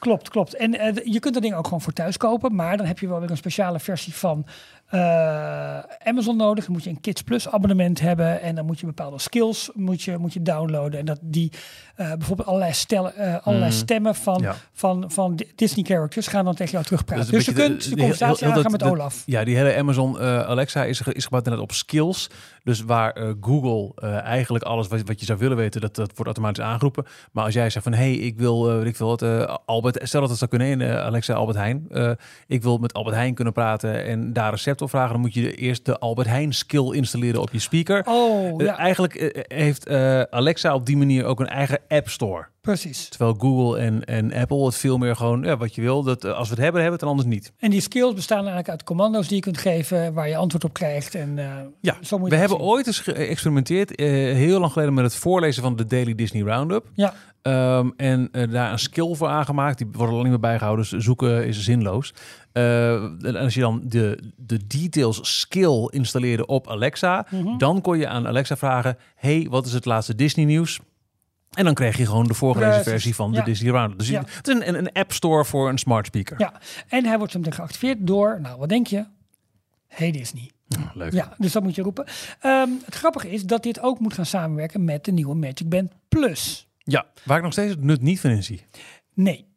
Speaker 3: Klopt, klopt. En eh, je kunt dat ding ook gewoon voor thuis kopen, maar dan heb je wel weer een speciale versie van eh, Amazon nodig. Dan moet je een Kids Plus abonnement hebben en dan moet je bepaalde skills moet je, moet je downloaden. En dat die bijvoorbeeld allerlei, stellen, eh, allerlei
Speaker 2: Mhm.
Speaker 3: stemmen van,
Speaker 2: Ja.
Speaker 3: van, van Di- Disney characters gaan dan tegen jou terugpraten. Dus, je kunt
Speaker 2: de-
Speaker 3: de,
Speaker 2: de- heel-
Speaker 3: conversatie
Speaker 2: heel dat-
Speaker 3: met
Speaker 2: de-
Speaker 3: Olaf.
Speaker 2: Ja, die hele Amazon eh, Alexa is, is gebouwd inderdaad op skills. Dus waar eh, Google eh, eigenlijk alles wat, wat je zou willen weten, dat, dat wordt automatisch aangeroepen. Maar als jij zegt van, hé, hey, ik wil, eh, weet ik wil het, eh, Albert, stel dat het zou kunnen in eh, Alexa Albert Heijn. Eh, ik wil met Albert Heijn kunnen praten en daar recept op vragen. Dan moet je eerst de Albert Heijn skill installeren op je speaker.
Speaker 3: Oh,
Speaker 2: Eh,
Speaker 3: ja,
Speaker 2: eigenlijk eh, heeft eh, Alexa op die manier ook een eigen app store.
Speaker 3: precies.
Speaker 2: Terwijl Google en, en Apple het veel meer gewoon, ja, wat je wil. Dat, eh, als we het hebben, hebben we het en anders niet.
Speaker 3: En die skills bestaan eigenlijk uit commando's die je kunt geven, waar je antwoord op krijgt. En, eh,
Speaker 2: Ja,
Speaker 3: zo moet je
Speaker 2: we hebben
Speaker 3: zien.
Speaker 2: ooit eens geëxperimenteerd, eh, heel lang geleden met het voorlezen van de Daily Disney Roundup.
Speaker 3: Ja,
Speaker 2: Ehm, en daar een skill voor aangemaakt. Die worden al niet meer bijgehouden, dus zoeken is zinloos. En als je dan de, de details skill installeerde op Alexa,
Speaker 3: Mhm.
Speaker 2: dan kon je aan Alexa vragen: hey, wat is het laatste Disney nieuws? En dan kreeg je gewoon de voorgelezen
Speaker 3: Precies,
Speaker 2: versie van de
Speaker 3: ja.
Speaker 2: Disney Roundup. Dus
Speaker 3: Ja.
Speaker 2: het is een, een app store voor een smart speaker.
Speaker 3: ja. En hij wordt meteen geactiveerd door, nou wat denk je? Hey Disney.
Speaker 2: Leuk.
Speaker 3: Ja, dus dat moet je roepen. Ehm, het grappige is dat dit ook moet gaan samenwerken met de nieuwe Magic Band Plus.
Speaker 2: Ja, waar ik nog steeds het nut niet van in zie.
Speaker 3: Nee.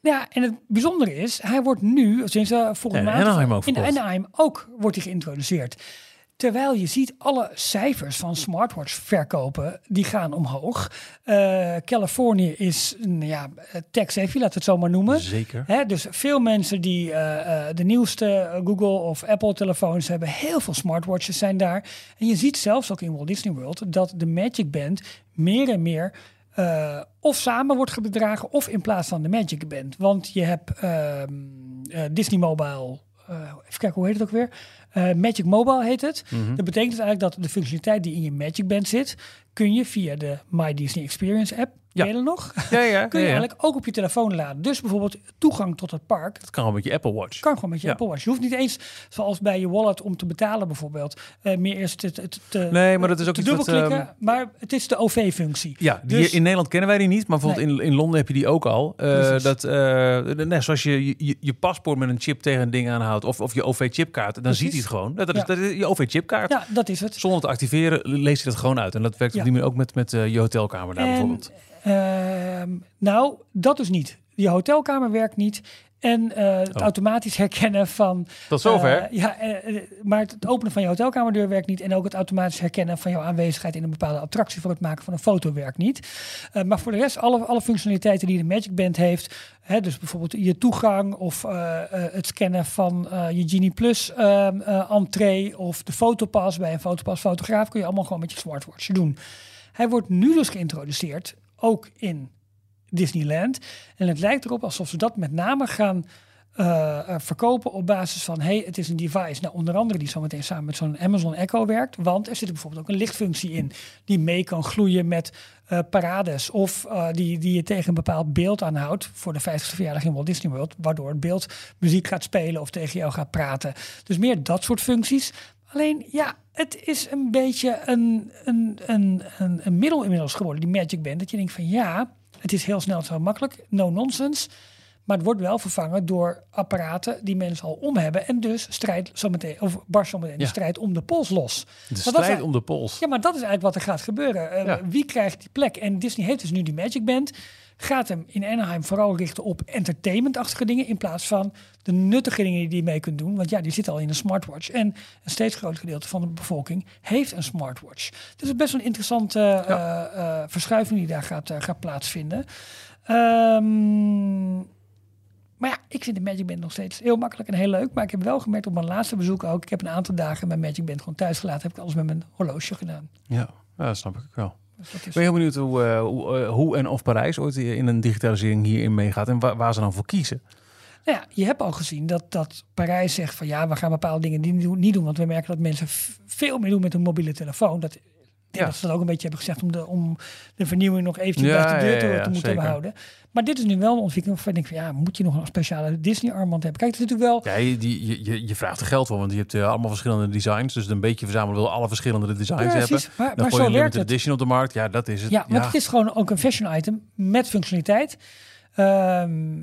Speaker 3: Ja, en het bijzondere is, hij wordt nu, sinds uh, volgende
Speaker 2: Ja,
Speaker 3: maand,
Speaker 2: Anaheim ook
Speaker 3: in. Anaheim ook wordt hij geïntroduceerd. Terwijl je ziet, alle cijfers van smartwatch verkopen, die gaan omhoog. Eh, Californië is, nou ja, tech-savvy, laten we het zo maar noemen.
Speaker 2: Zeker.
Speaker 3: Hè, dus veel mensen die eh, eh, de nieuwste Google of Apple telefoons hebben, heel veel smartwatches zijn daar. En je ziet zelfs ook in Walt Disney World dat de Magic Band meer en meer eh, of samen wordt gedragen of in plaats van de Magic Band. Want je hebt ehm, eh, Disney Mobile, eh, even kijken hoe heet het ook weer? Eh, Magic Mobile heet het.
Speaker 2: Mhm.
Speaker 3: Dat betekent dus eigenlijk dat de functionaliteit die in je Magic Band zit, kun je via de My Disney Experience app
Speaker 2: Ja.
Speaker 3: Ken je dat nog?
Speaker 2: Ja, ja,
Speaker 3: Kun je
Speaker 2: ja, ja.
Speaker 3: eigenlijk ook op je telefoon laden. Dus bijvoorbeeld toegang tot het park
Speaker 2: Dat kan gewoon met je Apple Watch.
Speaker 3: kan gewoon met je
Speaker 2: Ja.
Speaker 3: Apple Watch. Je hoeft niet eens, zoals bij je wallet om te betalen bijvoorbeeld, eh, meer eerst te, te,
Speaker 2: Nee, maar dat is ook
Speaker 3: te
Speaker 2: wat,
Speaker 3: dubbelklikken.
Speaker 2: ehm,
Speaker 3: maar het is de OV-functie.
Speaker 2: Ja, die
Speaker 3: Dus-
Speaker 2: in Nederland kennen wij die niet, maar bijvoorbeeld in, in Londen heb je die ook al. Eh, dat, eh, net zoals je, je je paspoort met een chip tegen een ding aanhoudt, of, of je OV-chipkaart, dan
Speaker 3: Precies.
Speaker 2: ziet hij het gewoon. Dat, dat is, dat is je OV-chipkaart.
Speaker 3: Ja, dat is het.
Speaker 2: Zonder te activeren leest hij dat gewoon uit. En dat werkt op die manier ook met, met je hotelkamer daar
Speaker 3: En,
Speaker 2: bijvoorbeeld.
Speaker 3: Ehm, nou, dat dus niet. Je hotelkamer werkt niet. En eh, het
Speaker 2: Oh.
Speaker 3: automatisch herkennen van...
Speaker 2: Tot zover.
Speaker 3: eh, ja, eh, maar het openen van je hotelkamerdeur werkt niet. En ook het automatisch herkennen van jouw aanwezigheid in een bepaalde attractie voor het maken van een foto werkt niet. Maar voor de rest, alle, alle functionaliteiten die de Magic Band heeft, hè, dus bijvoorbeeld je toegang of het scannen van je Genie Plus ehm, eh, entree of de fotopas bij een fotopas fotograaf, kun je allemaal gewoon met je smartwatch doen. Hij wordt nu dus geïntroduceerd, ook in Disneyland. En het lijkt erop alsof ze dat met name gaan eh, eh, verkopen op basis van... hey, het is een device. Nou, onder andere die zometeen samen met zo'n Amazon Echo werkt. Want er zit bijvoorbeeld ook een lichtfunctie in... die mee kan gloeien met eh, parades... of die, die je tegen een bepaald beeld aanhoudt... voor de 50ste verjaardag in Walt Disney World... waardoor het beeld muziek gaat spelen of tegen jou gaat praten. Dus meer dat soort functies... Alleen ja, het is een beetje een, een, een, een, een middel inmiddels geworden, die Magic Band. Dat je denkt van ja, het is heel snel, het is heel makkelijk, no nonsense. Maar het wordt wel vervangen door apparaten die mensen al om hebben. En dus strijd zometeen, of barst zometeen de strijd om de pols los.
Speaker 2: De strijd om de pols.
Speaker 3: Ja, maar dat is eigenlijk wat er gaat gebeuren. Eh,
Speaker 2: Ja.
Speaker 3: Wie krijgt die plek? En Disney heeft dus nu die Magic Band. Gaat hem in Anaheim vooral richten op entertainmentachtige dingen. In plaats van de nuttige dingen die je mee kunt doen. Want ja, die zitten al in een smartwatch. En een steeds groter gedeelte van de bevolking heeft een smartwatch. Dus het is best wel een interessante eh, eh, verschuiving die daar gaat, eh, gaat plaatsvinden. Ehm, maar ja, ik vind de Magic Band nog steeds heel makkelijk en heel leuk. Maar ik heb wel gemerkt op mijn laatste bezoek ook. Ik heb een aantal dagen mijn Magic Band gewoon thuis gelaten. Heb ik alles met mijn horloge gedaan.
Speaker 2: Ja, ja, dat snap ik wel.
Speaker 3: Dus is...
Speaker 2: Ik ben heel benieuwd hoe, eh, hoe, eh, hoe en of Parijs ooit in een digitalisering hierin meegaat en wa- waar ze dan voor kiezen.
Speaker 3: Nou ja, je hebt al gezien dat, dat Parijs zegt van ja, we gaan bepaalde dingen niet doen, niet doen want we merken dat mensen veel meer doen met hun mobiele telefoon. Dat, denk
Speaker 2: Ja.
Speaker 3: dat ze dat ook een beetje hebben gezegd om de, om de vernieuwing nog eventjes
Speaker 2: Ja,
Speaker 3: de deur
Speaker 2: ja,
Speaker 3: te,
Speaker 2: ja,
Speaker 3: te moeten
Speaker 2: zeker.
Speaker 3: behouden. Maar dit is nu wel een ontwikkeling waarvan ik denk van ja, moet je nog een speciale Disney armband hebben? Kijk, het is natuurlijk wel...
Speaker 2: Ja, je, die- je, je, vraagt er geld voor, want je hebt eh, allemaal verschillende designs. Dus een beetje verzamelen wil alle verschillende designs
Speaker 3: Precies,
Speaker 2: hebben.
Speaker 3: maar-
Speaker 2: dan
Speaker 3: maar
Speaker 2: gooi je limited edition op de markt. Ja, dat is het.
Speaker 3: Ja, want het is gewoon ook een fashion item met functionaliteit. Ehm,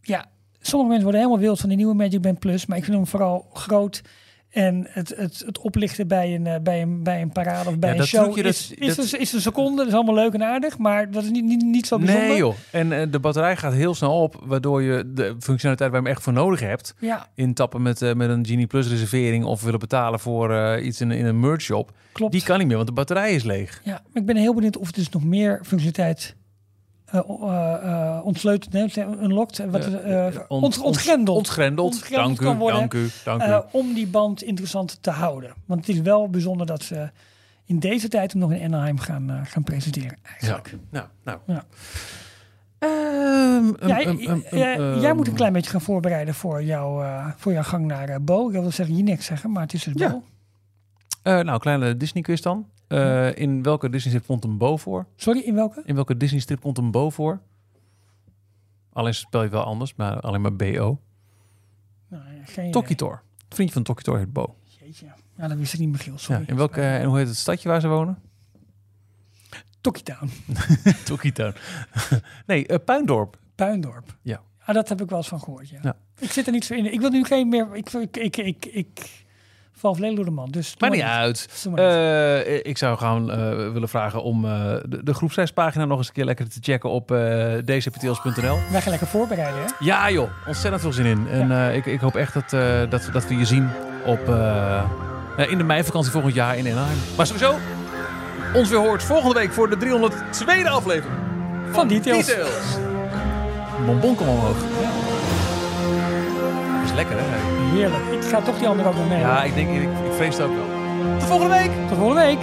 Speaker 3: ja, sommige mensen worden helemaal wild van die nieuwe Magic Band Plus, maar ik vind hem vooral groot. En het, het, het oplichten bij een, eh, bij, een, bij een parade of bij
Speaker 2: Ja,
Speaker 3: een show
Speaker 2: dat-
Speaker 3: is, is,
Speaker 2: dat-
Speaker 3: een, is een seconde. Dat is allemaal leuk en aardig, maar dat is niet, niet, niet zo bijzonder.
Speaker 2: Nee joh. En eh, de batterij gaat heel snel op, waardoor je de functionaliteit waar je hem echt voor nodig hebt,
Speaker 3: Ja,
Speaker 2: intappen met, eh, met een Genie Plus reservering of willen betalen voor iets in, in een merch shop,
Speaker 3: klopt.
Speaker 2: die kan niet meer, want de batterij is leeg.
Speaker 3: Ja, maar ik ben heel benieuwd of er dus nog meer functionaliteit eh, ontsleuteld, nee, unlocked, wat,
Speaker 2: ont-
Speaker 3: ont, ontgrendeld.
Speaker 2: Ontgrendeld.
Speaker 3: Ontgrendeld
Speaker 2: Dank u,
Speaker 3: worden.
Speaker 2: dank u, dank u.
Speaker 3: Om die band interessant te houden. Want het is wel bijzonder dat ze in deze tijd hem nog in Anaheim gaan, gaan presenteren.
Speaker 2: ja.
Speaker 3: Eigenlijk.
Speaker 2: Nou, nou.
Speaker 3: Ja.
Speaker 2: Ehm,
Speaker 3: Ja,
Speaker 2: ehm, ehm,
Speaker 3: eh,
Speaker 2: ehm,
Speaker 3: jij moet een klein beetje gaan voorbereiden voor, jou, eh, voor jouw gang naar Bo. Ik wil zeggen je niks zeggen, maar het is dus
Speaker 2: Ja.
Speaker 3: Bo.
Speaker 2: nou, kleine Disney quiz dan. Eh, in welke Disney strip komt een Bo voor?
Speaker 3: Sorry, in welke?
Speaker 2: In welke Disney strip komt een Bo voor? Alleen spel je wel anders, maar alleen maar BO.
Speaker 3: Nou, idee.
Speaker 2: Tokitor. Het vriendje van Tokitor heet Bo.
Speaker 3: Jeetje. Ja, dat wist ik niet, Michiel. Sorry.
Speaker 2: Ja, in welke, en hoe heet het stadje waar ze wonen?
Speaker 3: Tokitown.
Speaker 2: Tokietown. nee, eh, Puindorp.
Speaker 3: Puindorp.
Speaker 2: Ja.
Speaker 3: Ah, dat heb ik wel eens van gehoord, ja.
Speaker 2: Ja.
Speaker 3: Ik zit er niet zo in. Ik wil nu geen meer... Ik, ik, ik, ik, ik de man. Dus
Speaker 2: Maar
Speaker 3: maar
Speaker 2: niet uit.
Speaker 3: Maar.
Speaker 2: Eh, ik zou gaan eh, willen vragen om eh, de, de groepsreispagina nog eens een keer lekker te checken op dcptls.nl.
Speaker 3: Wij gaan lekker voorbereiden, hè?
Speaker 2: Ja joh, ontzettend veel zin in. En ik, ik hoop echt dat, dat, dat we je zien op, in de meivakantie volgend jaar in Anaheim. Maar sowieso, ons weer hoort volgende week voor de 302e aflevering
Speaker 3: Van Details.
Speaker 2: Details. Bonbon kom omhoog. Dat is lekker hè?
Speaker 3: Heerlijk. Ik ga toch die andere ook nog mee.
Speaker 2: Ja, ik denk, ik, ik vrees het ook wel. Tot volgende week!
Speaker 3: Tot volgende week.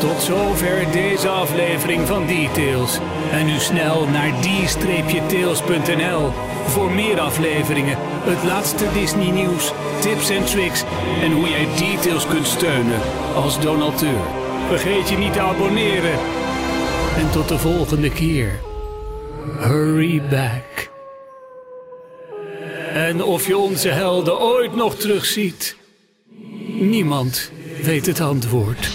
Speaker 1: Tot zover deze aflevering van Details. En nu snel naar d-tails.nl voor meer afleveringen, het laatste Disney nieuws, tips en tricks en hoe jij Details kunt steunen als donateur. Vergeet je niet te abonneren. En tot de volgende keer. Hurry back. En of je onze helden ooit nog terugziet, niemand weet het antwoord.